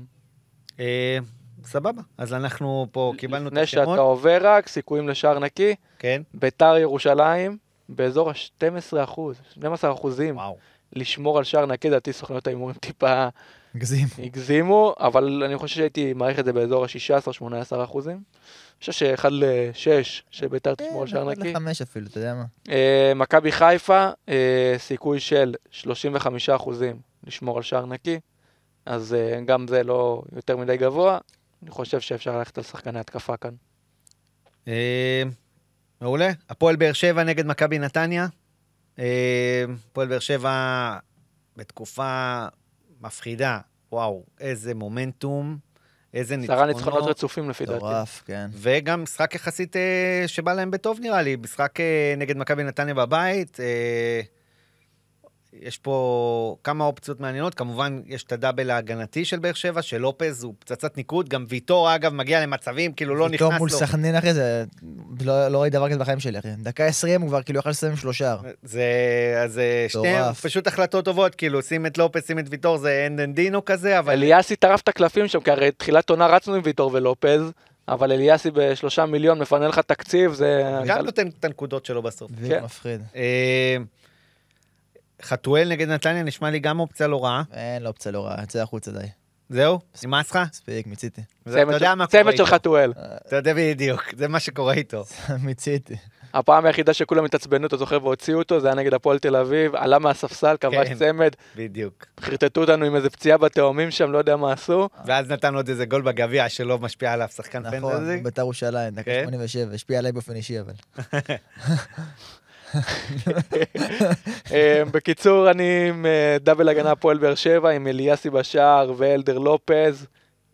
Speaker 1: סבבה, אז אנחנו פה קיבלנו את
Speaker 2: לפני שאתה
Speaker 1: השמות.
Speaker 2: עובר רק, סיכויים לשער נקי,
Speaker 1: כן,
Speaker 2: ביתר ירושלים, באזור ה-12 אחוז, 12 אחוזים.
Speaker 1: וואו.
Speaker 2: לשמור על שער נקי, לדעתי סוכניות ההימורים טיפה
Speaker 3: גזים.
Speaker 2: הגזימו, אבל אני חושב שהייתי מעריך את זה באזור ה-16-18 אחוזים. אני חושב שאחד ל-6 שביתר תשמור על שער
Speaker 3: אחד
Speaker 2: נקי.
Speaker 3: לחמש אפילו, אתה יודע מה.
Speaker 2: אה, מכבי חיפה, אה, סיכוי של 35 אחוזים לשמור על שער נקי, אז אה, גם זה לא יותר מדי גבוה. אני חושב שאפשר ללכת על שחקני התקפה כאן.
Speaker 1: אה, מעולה. הפועל באר שבע נגד מכבי נתניה. אה, הפועל באר שבע בתקופה מפחידה. וואו, איזה מומנטום. איזה
Speaker 2: עשרה ניצחונות
Speaker 1: ניצחונות.
Speaker 2: רצופים לפי דעתי.
Speaker 3: מטורף, כן.
Speaker 1: וגם משחק יחסית אה, שבא להם בטוב נראה לי, משחק אה, נגד מכבי נתניה בבית. אה, יש פה כמה אופציות מעניינות, כמובן יש את הדאבל ההגנתי של באר שבע, של לופז הוא פצצת ניקוד, גם ויטור אגב מגיע למצבים, כאילו לא נכנס
Speaker 3: מול
Speaker 1: לו.
Speaker 3: סכנין, אחי, זה... לא לא ראיתי דבר כזה בחיים שלי, אחי. דקה 20 הוא כבר כאילו יכול לסיים שלושה.
Speaker 1: זה, אז אה, שניהם. פשוט החלטות טובות, כאילו שים את לופז, שים את ויטור, זה אנדנדינו כזה, אבל
Speaker 2: אליאסי טרף את הקלפים שם, כי הרי תחילת עונה רצנו עם ויטור ולופז, אבל אליאסי בשלושה מיליון מפנה לך תקציב, זה...
Speaker 1: גם נותן את הנקודות שלו בסוף.
Speaker 3: זה מפחיד.
Speaker 1: חתואל נגד נתניה נשמע לי גם אופציה לא רעה.
Speaker 3: אין לו אופציה לא רעה, יצא החוצה די.
Speaker 1: זהו? נמאס לך?
Speaker 3: מספיק, מיציתי.
Speaker 1: אתה יודע מה
Speaker 2: צמד של. חתואל.
Speaker 1: אתה יודע בדיוק, זה מה שקורה איתו.
Speaker 3: מיציתי.
Speaker 2: הפעם היחידה שכולם התעצבנו, אתה זוכר, והוציאו אותו, זה היה נגד הפועל תל אביב, עלה מהספסל, כבש
Speaker 1: כן.
Speaker 2: צמד,
Speaker 1: בדיוק.
Speaker 2: חרטטו אותנו עם איזה פציעה בתאומים שם, לא יודע מה עשו.
Speaker 1: ואז נתן עוד איזה גול בגביע שלא משפיע עליו, שחקן
Speaker 3: נכון,
Speaker 1: פנטזי.
Speaker 3: בית"ר ירושלים, דקה
Speaker 1: כן.
Speaker 3: 87, השפיע עליי באופן אישי אבל.
Speaker 2: אה, בקיצור, אני עם אה, דאבל הגנה הפועל באר שבע, עם אליאסי בשער ואלדר לופז.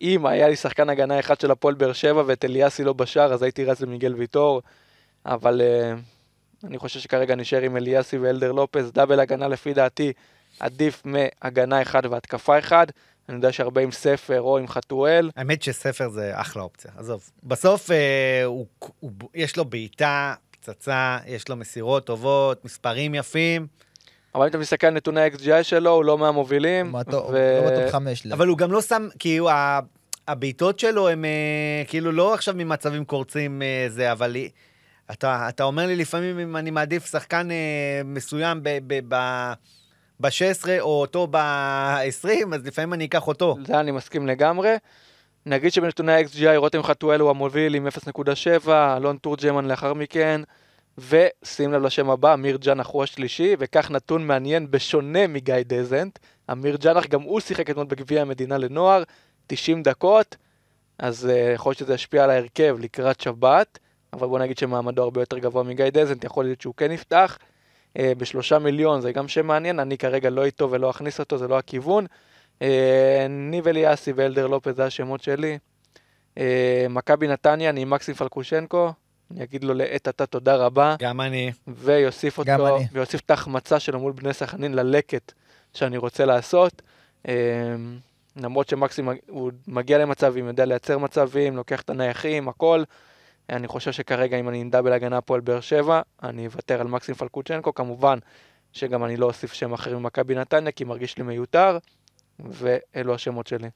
Speaker 2: אם היה לי שחקן הגנה אחד של הפועל באר שבע ואת אליאסי לא בשער, אז הייתי רץ למיגל ויטור. אבל אה, אני חושב שכרגע נשאר עם אליאסי ואלדר לופז. דאבל הגנה לפי דעתי עדיף מהגנה אחד והתקפה אחד. אני יודע שהרבה עם ספר או עם חתואל.
Speaker 1: האמת שספר זה אחלה אופציה, עזוב. בסוף אה, הוא, הוא, יש לו בעיטה, פצצה, יש לו מסירות טובות, מספרים יפים,
Speaker 2: אבל אם אתה מסתכל על נתוני ה-XGI שלו, הוא לא מהמובילים. ו-
Speaker 3: לא בטופ חמש.
Speaker 1: אבל הוא גם לא שם, כאילו, הבעיטות שלו הם אה, כאילו לא עכשיו ממצבים קורצים אה, זה, אבל אתה, אתה אומר לי לפעמים אם אני מעדיף שחקן אה, מסוים ב... ב, ב ב-16 או אותו ב-20, אז לפעמים אני אקח אותו.
Speaker 2: זה אני מסכים לגמרי. נגיד שבנתוני ה-XGI רותם חתואל הוא המוביל עם 0.7, אלון תורג'מן לאחר מכן, ושים לב לשם הבא, אמיר ג'אנח הוא השלישי, וכך נתון מעניין בשונה מגיא דזנט. אמיר ג'אנח גם הוא שיחק אתמול בגביע המדינה לנוער, 90 דקות, אז uh, יכול להיות שזה ישפיע על ההרכב לקראת שבת, אבל בוא נגיד שמעמדו הרבה יותר גבוה מגיא דזנט, יכול להיות שהוא כן יפתח. Uh, בשלושה מיליון זה גם שם מעניין, אני כרגע לא איתו ולא אכניס אותו, זה לא הכיוון. אה, ניב אליאסי ואלדר לופז זה השמות שלי. אה, מכבי נתניה, אני עם מקסים פלקושנקו, אני אגיד לו לעת עתה תודה רבה,
Speaker 1: גם אני.
Speaker 2: ויוסיף
Speaker 3: גם
Speaker 2: אותו,
Speaker 3: אני.
Speaker 2: ויוסיף את ההחמצה שלו מול בני סכנין ללקט שאני רוצה לעשות. אה, למרות שמקסים הוא מגיע למצבים, יודע לייצר מצבים, לוקח את הנייחים, הכל. אני חושב שכרגע אם אני עם דאבל הגנה הפועל באר שבע, אני אוותר על מקסים פלקוצ'נקו, כמובן שגם אני לא אוסיף שם אחר ממכבי נתניה, כי מרגיש לי מיותר, ואלו השמות שלי.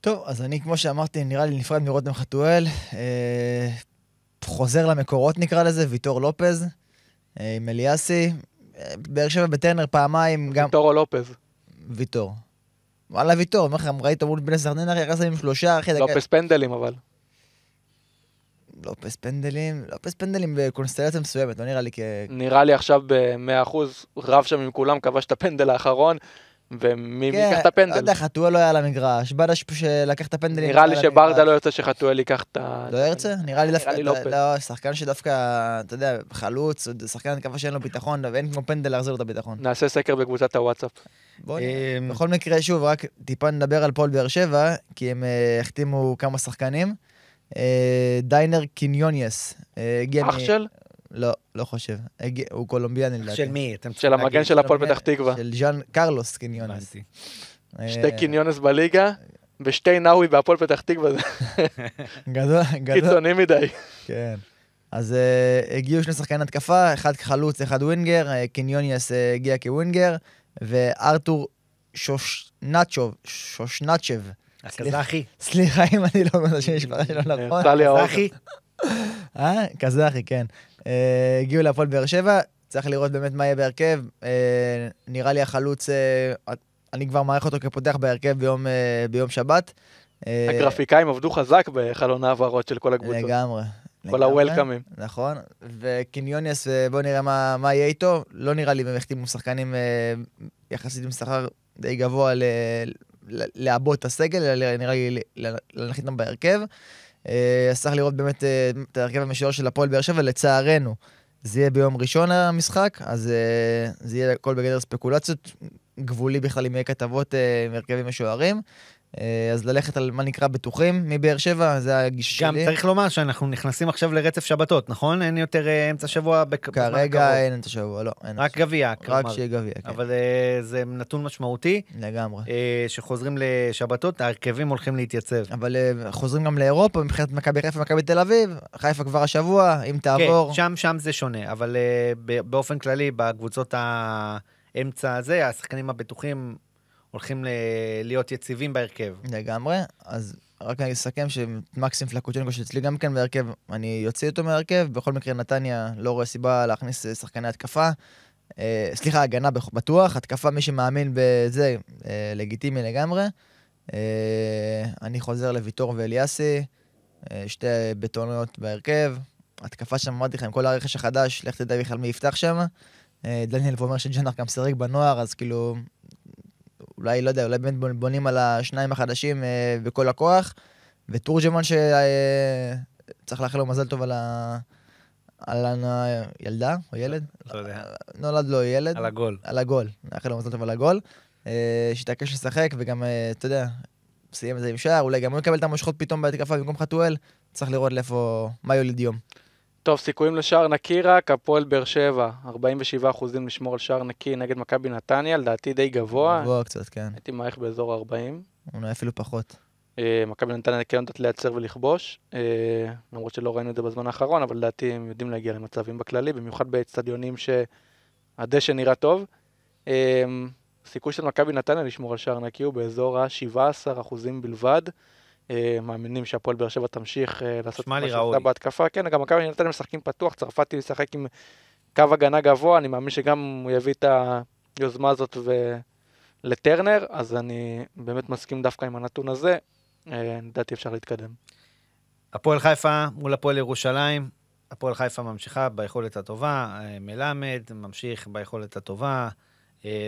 Speaker 3: טוב, אז אני, כמו שאמרתי, נראה לי נפרד מרותם חתואל. אה, חוזר למקורות נקרא לזה, ויטור לופז, אה, עם אליאסי. אה, באר שבע בטרנר פעמיים, גם
Speaker 2: טורו לופז,
Speaker 3: ויטור. וואלה ויטור, אומר לך, ראית מול בני סכנין, אחי, יחס עם שלושה, אחי.
Speaker 2: לופס פנדלים אבל.
Speaker 3: לופס פנדלים, לופס פנדלים בקונסטלציה מסוימת, לא נראה לי כ...
Speaker 2: נראה לי עכשיו ב-100% רב שם עם כולם, כבש את הפנדל האחרון, ומי מי ייקח את
Speaker 3: לא
Speaker 2: הפנדל?
Speaker 3: יודע, חתואל לא היה על המגרש, בדש שלקח את הפנדלים.
Speaker 2: נראה לי שברדה. לא ירצה שחתואל ייקח את ה...
Speaker 3: לא ירצה? נראה לי דווקא,
Speaker 2: נראה לי לופז.
Speaker 3: לא, שחקן שדווקא, אתה יודע, חלוץ, שחקן התקפה שאין לו ביטחון, ואין כמו פנדל להחזיר לו את הביטחון.
Speaker 2: נעשה סקר בקבוצת הוואטסאפ.
Speaker 3: בוא נראה.
Speaker 1: אמ,
Speaker 3: בכל מקרה, שוב, רק טיפה נדבר על פועל באר שבע, כי הם אה, החתימו כמה שחקנים. אה, דיינר קיניוניאס, אה,
Speaker 2: אח של?
Speaker 3: לא, לא חושב. הגיע- הוא קולומביאני לדעתי.
Speaker 1: של מי? אתם
Speaker 2: של המגן. של הפועל פתח תקווה.
Speaker 3: של ז'אן קרלוס קיניוניס.
Speaker 1: הבנתי.
Speaker 3: אה,
Speaker 2: שתי קיניונס בליגה, ושתי נאווי בהפועל פתח תקווה,
Speaker 3: גדול, גדול.
Speaker 2: קיצוני מדי.
Speaker 3: כן. אז uh, הגיעו שני שחקני התקפה, אחד חלוץ, אחד ווינגר, uh, קניוניאס uh, הגיע כווינגר, וארתור שושנצ'וב, שושנצ'ב,
Speaker 1: הקזחי.
Speaker 3: סליחה אם אני לא אומר את השם המשפחה שלו נכון.
Speaker 1: קזחי.
Speaker 3: אה? קזחי, כן. אה, הגיעו להפועל באר שבע, צריך לראות באמת מה יהיה בהרכב. אה, נראה לי החלוץ, אה, אני כבר מעריך אותו כפותח בהרכב ביום, ביום שבת.
Speaker 2: הגרפיקאים עבדו חזק בחלון העברות של כל הקבוצות.
Speaker 3: לגמרי.
Speaker 2: כל הוולקאמים.
Speaker 3: נכון. וקניוניאס, אה, בואו נראה מה, מה יהיה איתו. לא נראה לי הם החתימו שחקנים יחסית עם שכר די גבוה ל- לעבות את הסגל, אלא נראה לי להנחית אותם בהרכב. אה, אז צריך לראות באמת אה, את ההרכב המשוער של הפועל באר שבע, לצערנו. זה יהיה ביום ראשון המשחק, אז אה, זה יהיה הכל בגדר ספקולציות, גבולי בכלל יהיה כתבות אה, עם הרכבים משוערים. אה, אז ללכת על מה נקרא בטוחים מבאר שבע, זה הגישה
Speaker 1: גם
Speaker 3: שלי.
Speaker 1: צריך לומר שאנחנו נכנסים עכשיו לרצף שבתות, נכון? אין יותר אה, אמצע שבוע בק-
Speaker 3: כרגע. אין את השבוע, לא. אין.
Speaker 1: רק גביע,
Speaker 3: רק
Speaker 1: כלומר.
Speaker 3: שיהיה גביע, כן.
Speaker 1: אבל אה, זה נתון משמעותי,
Speaker 3: לגמרי.
Speaker 1: שחוזרים לשבתות, ההרכבים הולכים להתייצב.
Speaker 3: אבל חוזרים גם לאירופה מבחינת מכבי חיפה ומכבי תל אביב. חיפה כבר השבוע, אם תעבור.
Speaker 1: כן, שם, שם זה שונה, אבל באופן כללי, בקבוצות האמצע הזה, השחקנים הבטוחים הולכים ל- להיות יציבים בהרכב.
Speaker 3: לגמרי. אז רק אני אסכם שמקסים פלקוצ'נקו שאצלי גם כן בהרכב, אני יוציא אותו מהרכב. בכל מקרה, נתניה לא רואה סיבה להכניס אה, שחקני התקפה. אה, סליחה, הגנה בטוח, התקפה, מי שמאמין בזה, אה, לגיטימי לגמרי. אה, אני חוזר לוויטור ואליאסי, אה, שתי בטוניות בהרכב. התקפה שם, אמרתי לך, עם כל הרכש החדש, לך תדע בכלל מי יפתח שם. אה, דניאל ואומר שג'נח גם סירק בנוער, אז כאילו, אולי, לא יודע, אולי באמת בונ- בונים על השניים החדשים אה, בכל הכוח. ותורג'מן שצריך לאחל לו מזל טוב על ה... על הילדה או ילד?
Speaker 1: לא יודע.
Speaker 3: נולד לו ילד.
Speaker 1: על הגול.
Speaker 3: על הגול. נאחל לו מזל טוב על הגול. אה, שיתעקש לשחק, וגם, אה, אתה יודע, סיים את זה עם שער, אולי גם הוא יקבל את המושכות פתאום בהתקפה במקום חתואל. צריך לראות לאיפה, מה יוליד יום.
Speaker 2: טוב, סיכויים לשער נקי רק, הפועל באר שבע, 47 אחוזים לשמור על שער נקי נגד מכבי נתניה, לדעתי די גבוה,
Speaker 3: גבוה קצת, כן.
Speaker 2: הייתי מעריך באזור ה-40.
Speaker 3: אולי אפילו פחות.
Speaker 2: אה, מכבי נתניה כן יודעת לייצר ולכבוש, אה, למרות שלא ראינו את זה בזמן האחרון, אבל לדעתי הם יודעים להגיע למצבים בכללי, במיוחד באצטדיונים שהדשא נראה טוב. אה, הסיכוי של מכבי נתניה לשמור על שער נקי הוא באזור ה-17 אחוזים בלבד. אה, מאמינים שהפועל באר שבע תמשיך אה, לעשות מה
Speaker 1: ראוי.
Speaker 2: בהתקפה. כן, גם מכבי נתניה משחקים פתוח, צרפתי משחק עם קו הגנה גבוה, אני מאמין שגם הוא יביא את היוזמה הזאת ו... לטרנר, אז אני באמת מסכים דווקא עם הנתון הזה. אה, לדעתי אפשר להתקדם.
Speaker 1: הפועל חיפה מול הפועל ירושלים. הפועל חיפה ממשיכה ביכולת הטובה, מלמד ממשיך ביכולת הטובה,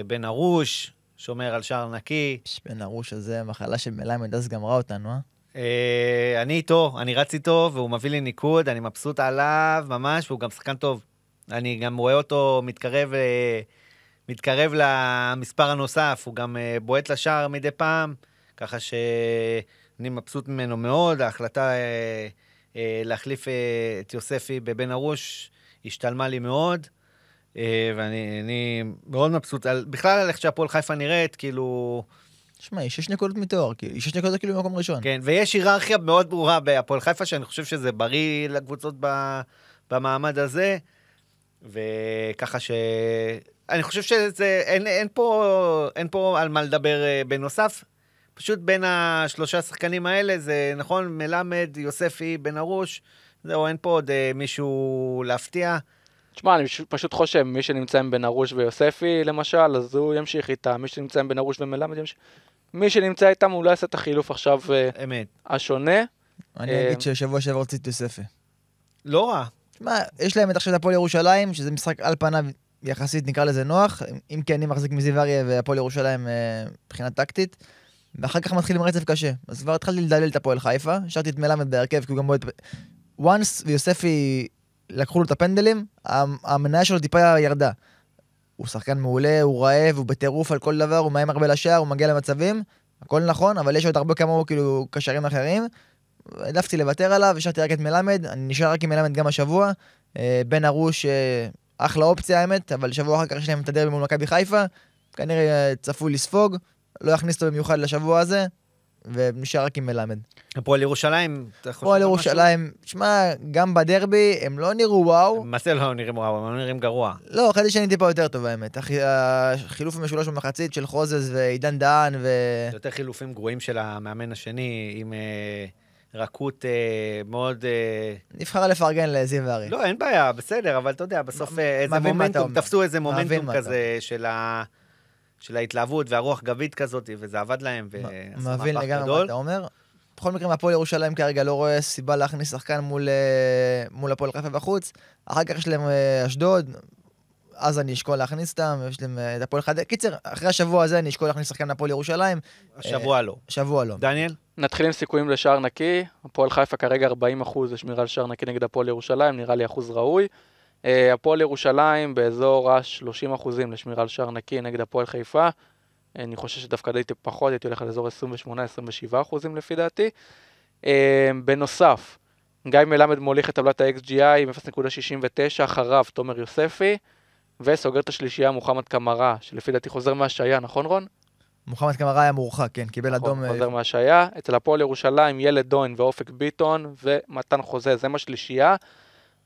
Speaker 1: בן ארוש שומר על שער נקי.
Speaker 3: בן ארוש הזה, מחלה של מלמד, אז גמרה אותנו, אה?
Speaker 1: אה, אני איתו, אני רץ איתו, והוא מביא לי ניקוד, אני מבסוט עליו ממש, והוא גם שחקן טוב. אני גם רואה אותו מתקרב, אה, מתקרב למספר הנוסף, הוא גם אה, בועט לשער מדי פעם, ככה שאני מבסוט ממנו מאוד. ההחלטה אה, אה, להחליף אה, את יוספי בבן ארוש השתלמה לי מאוד, ואני אני מאוד מבסוט על, בכלל על איך שהפועל חיפה נראית, כאילו...
Speaker 3: שמע, היא שש נקודות מתואר, כאילו, היא שש נקודות כאילו במקום ראשון.
Speaker 1: כן, ויש היררכיה מאוד ברורה בהפועל חיפה, שאני חושב שזה בריא לקבוצות ב, במעמד הזה, וככה ש... אני חושב שזה, אין, אין, פה, אין פה על מה לדבר אה, בנוסף. פשוט בין השלושה שחקנים האלה, זה נכון, מלמד, יוספי, בן ארוש, זהו, אין פה עוד אה, מישהו להפתיע.
Speaker 2: תשמע, אני פשוט- חושב, מי שנמצא עם בן ארוש ויוספי, למשל, אז הוא ימשיך איתם. מי שנמצא עם בן ארוש ומלמד ימשיך. מי שנמצא איתם, הוא לא יעשה את החילוף עכשיו אה,
Speaker 1: אמת.
Speaker 2: השונה.
Speaker 3: אני
Speaker 2: אה,
Speaker 3: אגיד ששבוע שעבר רציתי את יוספי.
Speaker 1: לא רע.
Speaker 3: שמע, יש להם את עכשיו את הפועל ירושלים, שזה משחק על פניו יחסית, נקרא לזה נוח, אם כי אני מחזיק מזיו אריה והפועל ירושלים אה, מבחינה טקטית. ואחר כך מתחיל עם רצף קשה. אז כבר התחלתי לדלל את הפועל חיפה, השארתי את מלמד בהרכב, כי הוא גם בועט... once ויוספי לקחו לו את הפנדלים, המ- המניה שלו טיפה ירדה. הוא שחקן מעולה, הוא רעב, הוא בטירוף על כל דבר, הוא מאיים הרבה לשער, הוא מגיע למצבים, הכל נכון, אבל יש עוד הרבה כמוהו, כאילו, קשרים אחרים. העדפתי לוותר עליו, השארתי רק את מלמד, אני נשאר רק עם מלמד גם השבוע. אה, בן ארוש, אה, אחלה אופציה האמת, אבל שבוע אחר כך יש להם את הדרבי מול מכבי חיפה, כנראה אה, צפוי לספוג, לא יכניס אותו במיוחד לשבוע הזה, ונשאר רק עם מלמד.
Speaker 1: הפועל ירושלים, אתה חושב
Speaker 3: הפועל? ירושלים, שמע, גם בדרבי הם לא נראו וואו,
Speaker 1: מה זה לא נראים וואו, הם לא נראים גרוע.
Speaker 3: לא, חשבתי שאני טיפה יותר טוב האמת. הח- החילוף המשולש במחצית של חוזז ועידן דהן ו...
Speaker 1: זה יותר חילופים גרועים של המאמן השני, עם אה, רכות אה, מאוד... אה,
Speaker 3: נבחר לפרגן לזיו ארי.
Speaker 1: לא, אין בעיה, בסדר, אבל אתה יודע, בסוף
Speaker 3: מ-
Speaker 1: איזה מומנטום. תפסו איזה מומנטום כזה של ה... של ההתלהבות והרוח גבית כזאת, וזה עבד להם, ועשו
Speaker 3: מבין
Speaker 1: מהפך
Speaker 3: לגמרי מה. אתה אומר. בכל מקרה, מהפועל ירושלים כרגע לא רואה סיבה להכניס שחקן מול, אה, מול הפועל חיפה בחוץ. אחר כך יש להם אה, אשדוד, אז אני אשקול להכניס אותם, יש להם אה, את הפועל חדרה. קיצר, אחרי השבוע הזה אני אשקול להכניס שחקן מהפועל ירושלים,
Speaker 1: השבוע לא.
Speaker 3: שבוע לא.
Speaker 1: דניאל?
Speaker 2: נתחיל עם סיכויים לשער נקי. הפועל חיפה כרגע 40 אחוז לשמירה על שער נקי נגד הפועל ירושלים, נראה לי אחוז ראוי. אה, הפועל ירושלים באזור ה-30 אחוזים לשמירה על שער נקי נגד הפועל חיפה. אני חושב שדווקא דייתי פחות, הייתי הולך על אזור 28-27 אחוזים לפי דעתי. אה, בנוסף, גיא מלמד מוליך את טבלת ה-XGI עם 0.69, אחריו תומר יוספי, וסוגר את השלישייה מוחמד קמרה, שלפי דעתי חוזר מהשעיה, נכון רון?
Speaker 3: מוחמד קמרה היה מורחק, כן, קיבל
Speaker 2: נכון,
Speaker 3: אדום. אה,
Speaker 2: חוזר מהשעיה. אצל הפועל ירושלים, ילד דוין ואופק ביטון ומתן חוזה, זה מה שלישייה.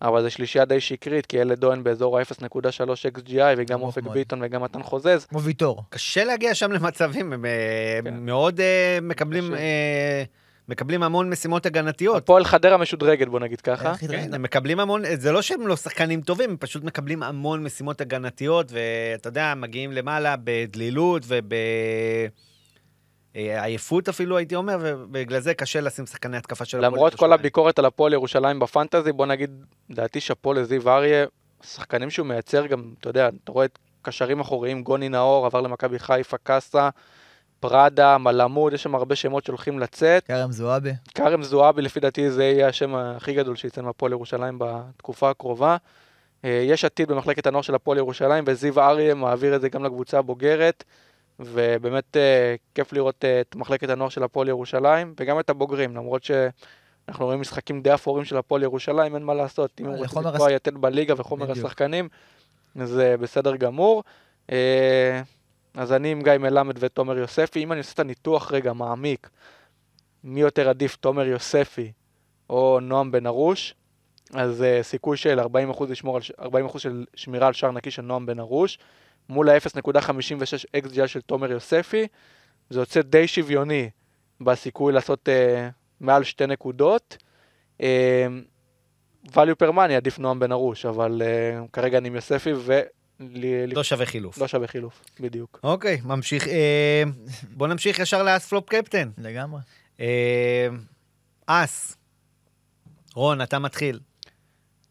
Speaker 2: אבל זו שלישייה די שקרית, כי ילד דוין באזור ה-0.3 XGI, וגם אופק. ביטון וגם מתן חוזז.
Speaker 3: כמו ויטור.
Speaker 1: קשה להגיע שם למצבים, הם אה,
Speaker 2: כן.
Speaker 1: מאוד אה, מקבלים... אה, מקבלים המון משימות הגנתיות.
Speaker 2: הפועל חדרה משודרגת, בוא נגיד ככה.
Speaker 1: כן, הם מקבלים המון, זה לא שהם לא שחקנים טובים, הם פשוט מקבלים המון משימות הגנתיות, ואתה יודע, מגיעים למעלה בדלילות ובעייפות אפילו, הייתי אומר, ובגלל זה קשה לשים שחקני התקפה של הפועל
Speaker 2: למרות כל
Speaker 1: ירושלים.
Speaker 2: הביקורת על הפועל ירושלים בפנטזי, בוא נגיד, לדעתי שאפו לזיו אריה, שחקנים שהוא מייצר גם, אתה יודע, אתה רואה את קשרים אחוריים, גוני נאור עבר למכבי חיפה, קאסה, פראדה, מלמוד, יש שם הרבה שמות שהולכים לצאת.
Speaker 3: כרם זועבי.
Speaker 2: כרם זועבי, לפי דעתי זה יהיה השם הכי גדול שיצא מהפועל ירושלים בתקופה הקרובה. אה, יש עתיד במחלקת הנוער של הפועל ירושלים, וזיו אריה מעביר את זה גם לקבוצה הבוגרת, ובאמת אה, כיף לראות אה, את מחלקת הנוער של הפועל ירושלים, וגם את הבוגרים, למרות שאנחנו רואים משחקים די אפורים של הפועל ירושלים, אין מה לעשות, אם הם
Speaker 3: אה,
Speaker 2: רוצים
Speaker 3: לחומר
Speaker 2: לקבוע יתד בליגה וחומר. השחקנים, זה בסדר גמור. אז אני עם גיא מלמד ותומר יוספי, אם אני עושה את הניתוח רגע מעמיק, מי יותר עדיף, תומר יוספי או נועם בן ארוש, אז uh, סיכוי של 40% לשמור על, ש- 40% של שמירה על שער נקי של נועם בן ארוש, מול ה-0.56 XGI של תומר יוספי, זה יוצא די שוויוני בסיכוי לעשות uh, מעל שתי נקודות. Uh, value per money עדיף נועם בן ארוש, אבל uh, כרגע אני עם יוספי ו...
Speaker 1: לא שווה חילוף.
Speaker 2: לא שווה חילוף, בדיוק.
Speaker 1: אוקיי, ממשיך. אה, בוא נמשיך ישר לאס פלופ קפטן.
Speaker 3: לגמרי.
Speaker 1: אה, אס. רון, אתה מתחיל.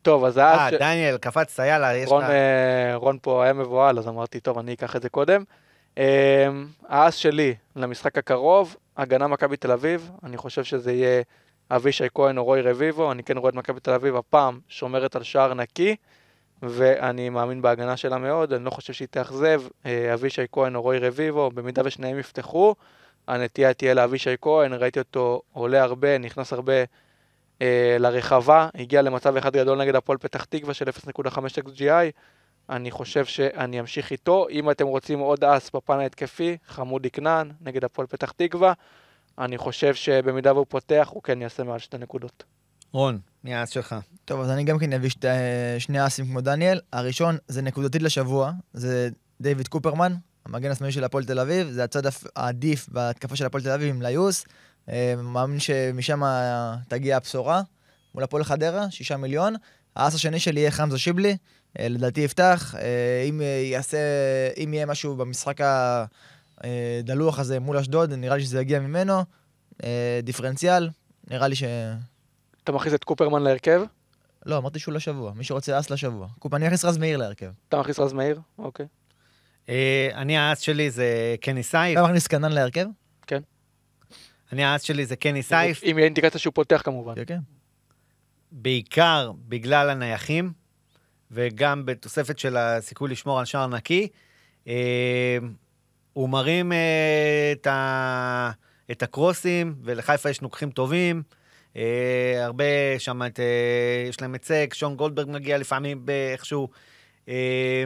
Speaker 2: טוב, אז
Speaker 1: אה,
Speaker 2: אז... ש-
Speaker 1: דניאל, קפצת, יאללה, יש
Speaker 2: רון,
Speaker 1: לך...
Speaker 2: אה, רון פה היה מבוהל, אז אמרתי, טוב, אני אקח את זה קודם. אה, האס שלי למשחק הקרוב, הגנה מכבי תל אביב, אני חושב שזה יהיה אבישי כהן או רוי רביבו, אני כן רואה את מכבי תל אביב הפעם שומרת על שער נקי, ואני מאמין בהגנה שלה מאוד, אני לא חושב שהיא תאכזב, אה, אבישי כהן או רוי רביבו, במידה ושניהם יפתחו, הנטייה תהיה לאבישי כהן, ראיתי אותו עולה הרבה, נכנס הרבה אה, לרחבה, הגיע למצב אחד גדול נגד הפועל פתח תקווה של 0.5 XGI, אני חושב שאני אמשיך איתו. אם אתם רוצים עוד אס בפן ההתקפי, חמודי כנען נגד הפועל פתח תקווה, אני חושב שבמידה והוא פותח, הוא כן יעשה מעל שתי נקודות.
Speaker 1: רון, מי האס שלך?
Speaker 3: טוב, אז אני גם כן אביא שתי, שני אסים כמו דניאל. הראשון זה נקודתית לשבוע, זה דיוויד קופרמן, המגן השמאלי של הפועל תל אביב, זה הצד העדיף בהתקפה של הפועל תל אביב עם ליוס. אה, מאמין שמשם תגיע הבשורה. מול הפועל חדרה, שישה מיליון. האס השני שלי יהיה חמזה שיבלי, אה, לדעתי יפתח. אה, אם יעשה, אם יהיה משהו במשחק הדלוח הזה מול אשדוד, נראה לי שזה יגיע ממנו. דיפרנציאל, נראה לי ש...
Speaker 2: אתה מכניס את קופרמן להרכב?
Speaker 3: לא, אמרתי שהוא לשבוע. מי שרוצה אס לשבוע. קופ, אני אכניס רז מאיר להרכב.
Speaker 2: אתה מכניס רז מאיר? אוקיי.
Speaker 1: אני האס שלי זה קני סייף.
Speaker 3: אתה מכניס קנן להרכב?
Speaker 1: אני האס שלי זה קני סייף.
Speaker 2: אם יהיה אינדיקציה שהוא פותח כמובן.
Speaker 3: כן, כן.
Speaker 1: בעיקר בגלל הנייחים, וגם בתוספת של הסיכוי לשמור על שער נקי. אה, הוא מרים אה, את, ה, את הקרוסים, ולחיפה יש נוקחים טובים. אה, הרבה שם, את, אה, יש להם היצג, שון גולדברג מגיע לפעמים באיכשהו. אה,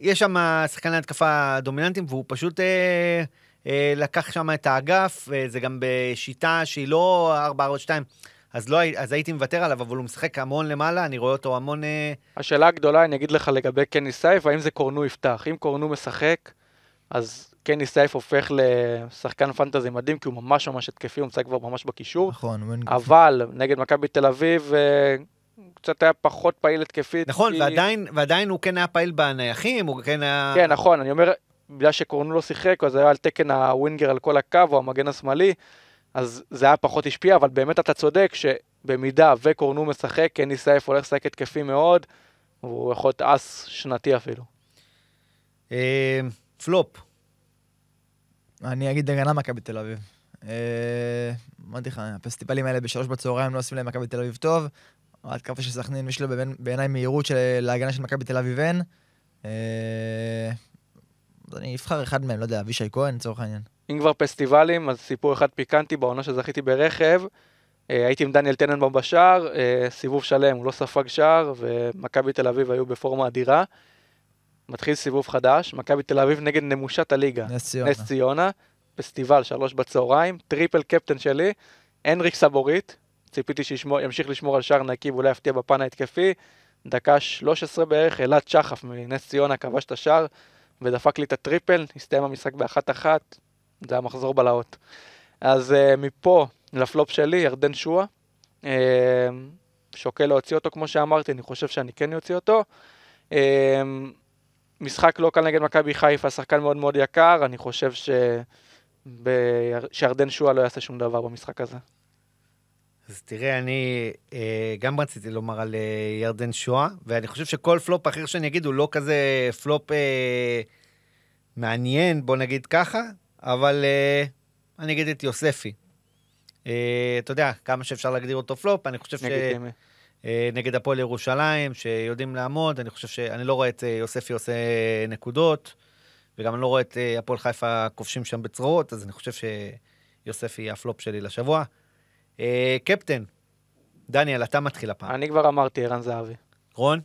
Speaker 1: יש שם שחקני התקפה דומיננטיים, והוא פשוט אה, לקח שם את האגף, אה, זה גם בשיטה שהיא לא 4-4-2. אז, לא, אז הייתי מוותר עליו, אבל הוא משחק המון למעלה, אני רואה אותו המון... אה,
Speaker 2: השאלה הגדולה, אני אגיד לך לגבי קני סייף, האם זה קורנו יפתח? אם קורנו משחק, אז קני סייף הופך לשחקן פנטזי מדהים, כי הוא ממש ממש התקפי, הוא משחק כבר ממש בקישור.
Speaker 3: נכון, הוא אין-
Speaker 2: אבל נגד מכבי תל אביב, אה, קצת היה פחות פעיל התקפית.
Speaker 1: נכון,
Speaker 2: כי-
Speaker 1: ועדיין, ועדיין הוא כן היה פעיל בנייחים, הוא כן היה...
Speaker 2: כן, נכון, אני אומר, בגלל שקורנו לא שיחק, אז היה על תקן הווינגר על כל הקו, או המגן השמאלי, אז זה היה פחות השפיע, אבל באמת אתה צודק שבמידה וקורנו משחק, קני סייף הולך לשחק התקפי מאוד, והוא יכול להיות אס שנתי אפילו.
Speaker 1: אה, פלופ.
Speaker 3: אני אגיד הגנה מכבי תל אביב. אה, אמרתי לך, הפסטיבלים האלה בשלוש בצהריים לא עושים להם מכבי תל אביב טוב. ההתקפה של סכנין, יש לו בעיני- בעיניי מהירות של- להגנה של מכבי תל אביב אין. אז אני אבחר אחד מהם, לא יודע, אבישי כהן לצורך העניין.
Speaker 2: אם כבר פסטיבלים, אז סיפור אחד פיקנטי בעונה שזכיתי ברכב. אה, הייתי עם דניאל טננבאום בשער, אה, סיבוב שלם, הוא לא ספג שער, ומכבי תל אביב היו בפורמה אדירה. מתחיל סיבוב חדש, מכבי תל אביב נגד נמושת הליגה.
Speaker 3: נס ציונה.
Speaker 2: נס ציונה, פסטיבל, שלוש בצהריים, triple captain שלי, אנריק סבוריט, ציפיתי שימשיך לשמור על שער נקי ואולי יפתיע בפן ההתקפי. דקה 13 בערך, אלעד שחף מנס ציונה כבש את השער ודפק לי את הטריפל, הסתיים המשחק באחת-אחת, זה היה מחזור בלהות. אז uh, מפה לפלופ שלי, ירדן שואה. Uh, שוקל להוציא אותו כמו שאמרתי, אני חושב שאני כן אוציא אותו. Uh, משחק לא קל נגד מכבי חיפה, שחקן מאוד מאוד יקר, אני חושב ש... ב... שירדן שואה לא יעשה שום דבר במשחק הזה.
Speaker 1: אז תראה, אני אה, גם רציתי לומר על אה, ירדן שועה, ואני חושב שכל פלופ אחר שאני אגיד הוא לא כזה פלופ אה, מעניין, בוא נגיד ככה, אבל אה, אני אגיד את יוספי. אה, אתה יודע, כמה שאפשר להגדיר אותו פלופ, אני חושב ש...
Speaker 2: לגיטימי.
Speaker 1: אה, נגד הפועל ירושלים, שיודעים לעמוד, אני חושב שאני לא רואה את אה, יוספי עושה נקודות, וגם אני לא רואה את אה, הפועל חיפה כובשים שם בצרורות, אז אני חושב שיוספי יהיה הפלופ שלי לשבוע. אה, קפטן, דניאל, אתה מתחיל הפעם.
Speaker 2: אני כבר אמרתי, ערן זהבי.
Speaker 1: רון?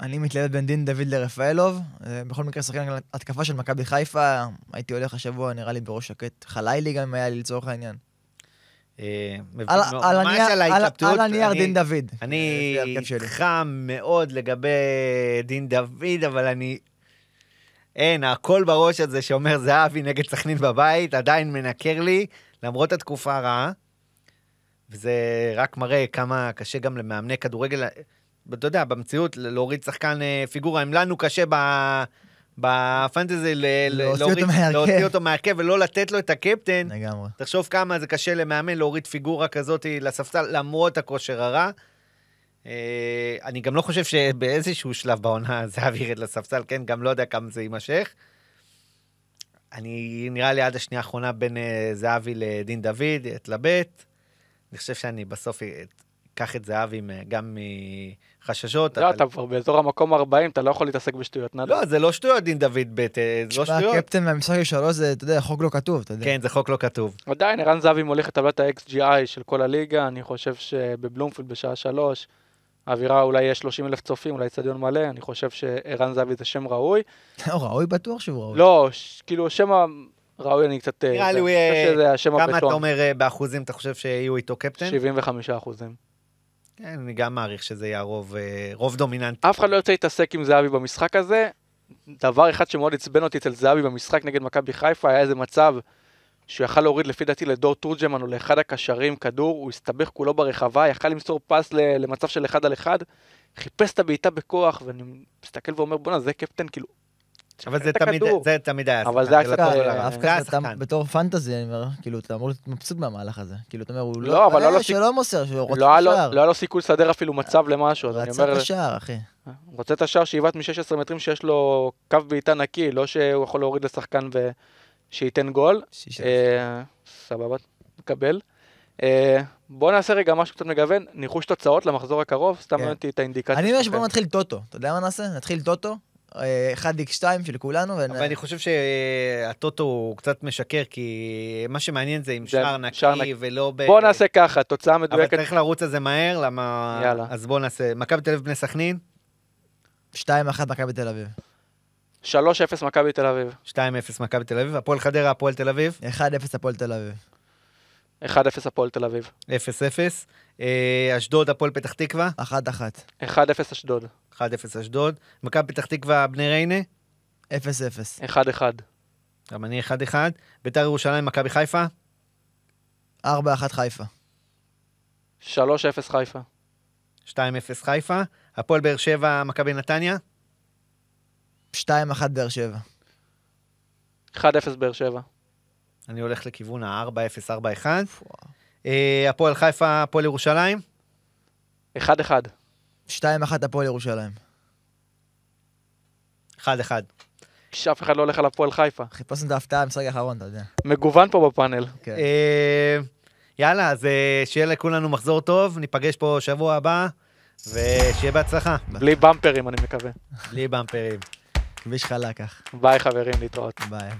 Speaker 3: אני מתלבט בין דין דוד לרפאלוב. אה, בכל מקרה, שחקן התקפה של מכבי חיפה, הייתי הולך השבוע, נראה לי בראש שקט. חלילי גם היה לי לצורך העניין.
Speaker 1: אה,
Speaker 3: על- הנייר- דין דוד.
Speaker 1: אני. איתך מאוד לגבי דין דוד, אבל אני... אין, הקול בראש הזה שאומר זהבי נגד סכנין בבית, עדיין מנקר לי, למרות התקופה הרעה. וזה רק מראה כמה קשה גם למאמני כדורגל, אתה יודע, במציאות, להוריד שחקן אה, פיגורה, אם לנו קשה ב... בפנטזי
Speaker 3: להוציא אותו
Speaker 1: מהרכב ולא לתת לו את הקפטן,
Speaker 3: לגמרי.
Speaker 1: תחשוב כמה זה קשה למאמן להוריד פיגורה כזאת לספסל, למרות הכושר הרע. אה, אני גם לא חושב שבאיזשהו שלב בעונה זהבי ירד לספסל, כן? גם לא יודע כמה זה יימשך. אני, נראה לי עד השנייה האחרונה בין אה, זהבי לדין דוד, אתלבט. אני חושב שאני בסוף אקח את זהבי מ- גם מחששות.
Speaker 2: לא,
Speaker 1: אבל-
Speaker 2: אתה כבר באזור המקום 40, אתה לא יכול להתעסק בשטויות נדל.
Speaker 1: לא, זה לא שטויות, דין דוד ב', אה, זה לא
Speaker 3: תשמע,
Speaker 1: שטויות.
Speaker 3: הקפטן מהמשחק שלוש זה, אתה יודע, חוק לא כתוב, אתה יודע.
Speaker 1: כן, זה חוק לא כתוב.
Speaker 2: עדיין, ערן זהבי מוליך את טבלת ה-XGI של כל הליגה, אני חושב שבבלומפילד בשעה שלוש, האווירה אולי יהיה 30 אלף צופים, אולי אצטדיון מלא, אני חושב שערן זהבי זה שם ראוי.
Speaker 3: לא, ראוי בטוח שהוא ראוי.
Speaker 2: לא, ש- כאילו, שם הראוי אני קצת...
Speaker 1: נראה
Speaker 2: זה-
Speaker 1: לי הוא יהיה- כמה אתה. אומר אה, באחוזים, אתה חושב שיהיו איתו קפטן?
Speaker 2: 75 אחוזים.
Speaker 1: כן, אני גם מעריך שזה יהיה הרוב, אה, רוב דומיננטי.
Speaker 2: אף אחד לא ירצה להתעסק עם זהבי במשחק הזה. דבר אחד שמאוד עצבן אותי אצל זהבי במשחק נגד מכבי חיפה, היה איזה מצב שהוא יכל להוריד לפי דעתי לדור תורג'מן או לאחד הקשרים כדור, הוא הסתבך כולו ברחבה, יכל למסור פס למצב של אחד על אחד, חיפש את הבעיטה בכוח, ואני מסתכל ואומר, בואנה, זה קפטן, כאילו...
Speaker 1: אבל זה
Speaker 2: את
Speaker 1: תמיד,
Speaker 2: הכדור."
Speaker 1: זה תמיד היה.
Speaker 2: אבל
Speaker 1: השחקן
Speaker 2: זה היה קצת, אה,
Speaker 1: זה
Speaker 3: אחד, אתה. בתור פנטזי, אני אומר, כאילו, אתה אמור להיות מבסוט מהמהלך הזה. כאילו, אתה אומר, הוא
Speaker 2: לא,
Speaker 3: לא...
Speaker 2: אבל לא
Speaker 3: אה, שלא מוסר, שהוא רוצה
Speaker 2: לא היה לו-
Speaker 3: שער.
Speaker 2: לא היה לו סיכוי לסדר אפילו מצב למשהו, אז אני
Speaker 3: רצה
Speaker 2: אומר,
Speaker 3: את השער, אחי.
Speaker 2: הוא רוצה את השער שאיבת מ-16 מטרים שיש לו קו בעיטה נקי, לא שהוא יכול להוריד לשחקן ושייתן גול. אה, סבבה, נקבל. אה, בוא נעשה רגע משהו קצת מגוון, ניחוש תוצאות למחזור הקרוב, סתם
Speaker 3: כן.
Speaker 2: אותי את האינדיקציה.
Speaker 3: אני אומר. שבוא נתחיל טוטו. אתה יודע מה נעשה? נתחיל טוטו. 1x2 של כולנו. ונ-
Speaker 1: אבל אני חושב שהטוטו הוא קצת משקר, כי מה שמעניין זה עם שער
Speaker 2: שער נקי.
Speaker 1: ולא ב...
Speaker 2: בוא נעשה ככה, תוצאה
Speaker 1: אבל
Speaker 2: מדויקת,
Speaker 1: צריך לרוץ על זה מהר, למה...
Speaker 2: יאללה.
Speaker 1: אז בוא נעשה. מכבי תל אביב בני סכנין,
Speaker 3: 2-1 מכבי תל אביב.
Speaker 2: 3-0 מכבי תל אביב,
Speaker 1: 2-0 מכבי תל אביב, הפועל חדרה, הפועל תל אביב,
Speaker 3: 1-0 הפועל תל אביב.
Speaker 2: 1-0 הפועל תל אביב,
Speaker 1: 0-0, אה, אשדוד, הפועל פתח תקווה,
Speaker 3: 1-1.
Speaker 2: 1-0 אשדוד,
Speaker 1: 1-0 אשדוד, מכבי פתח תקווה, בני ריינה,
Speaker 3: 0-0.
Speaker 2: 1-1,
Speaker 1: גם אני 1-1, ביתר ירושלים, מכבי חיפה,
Speaker 3: 4-1 חיפה.
Speaker 2: 3-0 חיפה,
Speaker 1: 2-0 חיפה, הפועל באר שבע, מכבי נתניה,
Speaker 3: 2-1 באר שבע.
Speaker 2: 1-0 באר שבע,
Speaker 1: אני הולך לכיוון ה-4-0, 4-1, אה, הפועל חיפה, הפועל ירושלים,
Speaker 2: 1-1,
Speaker 3: 2-1 הפועל ירושלים.
Speaker 1: 1-1.
Speaker 2: שאף אחד לא הולך על הפועל חיפה.
Speaker 3: חיפשנו את ההפתעה במשחק האחרון, אתה יודע.
Speaker 2: מגוון פה בפאנל.
Speaker 3: כן.
Speaker 1: אה, יאללה, אז אה, שיהיה לכולנו מחזור טוב, ניפגש פה שבוע הבא, ושיהיה בהצלחה,
Speaker 2: בלי במפרים, אני מקווה.
Speaker 1: בלי במפרים.
Speaker 3: כביש חלק כך.
Speaker 2: ביי חברים, להתראות.
Speaker 3: ביי.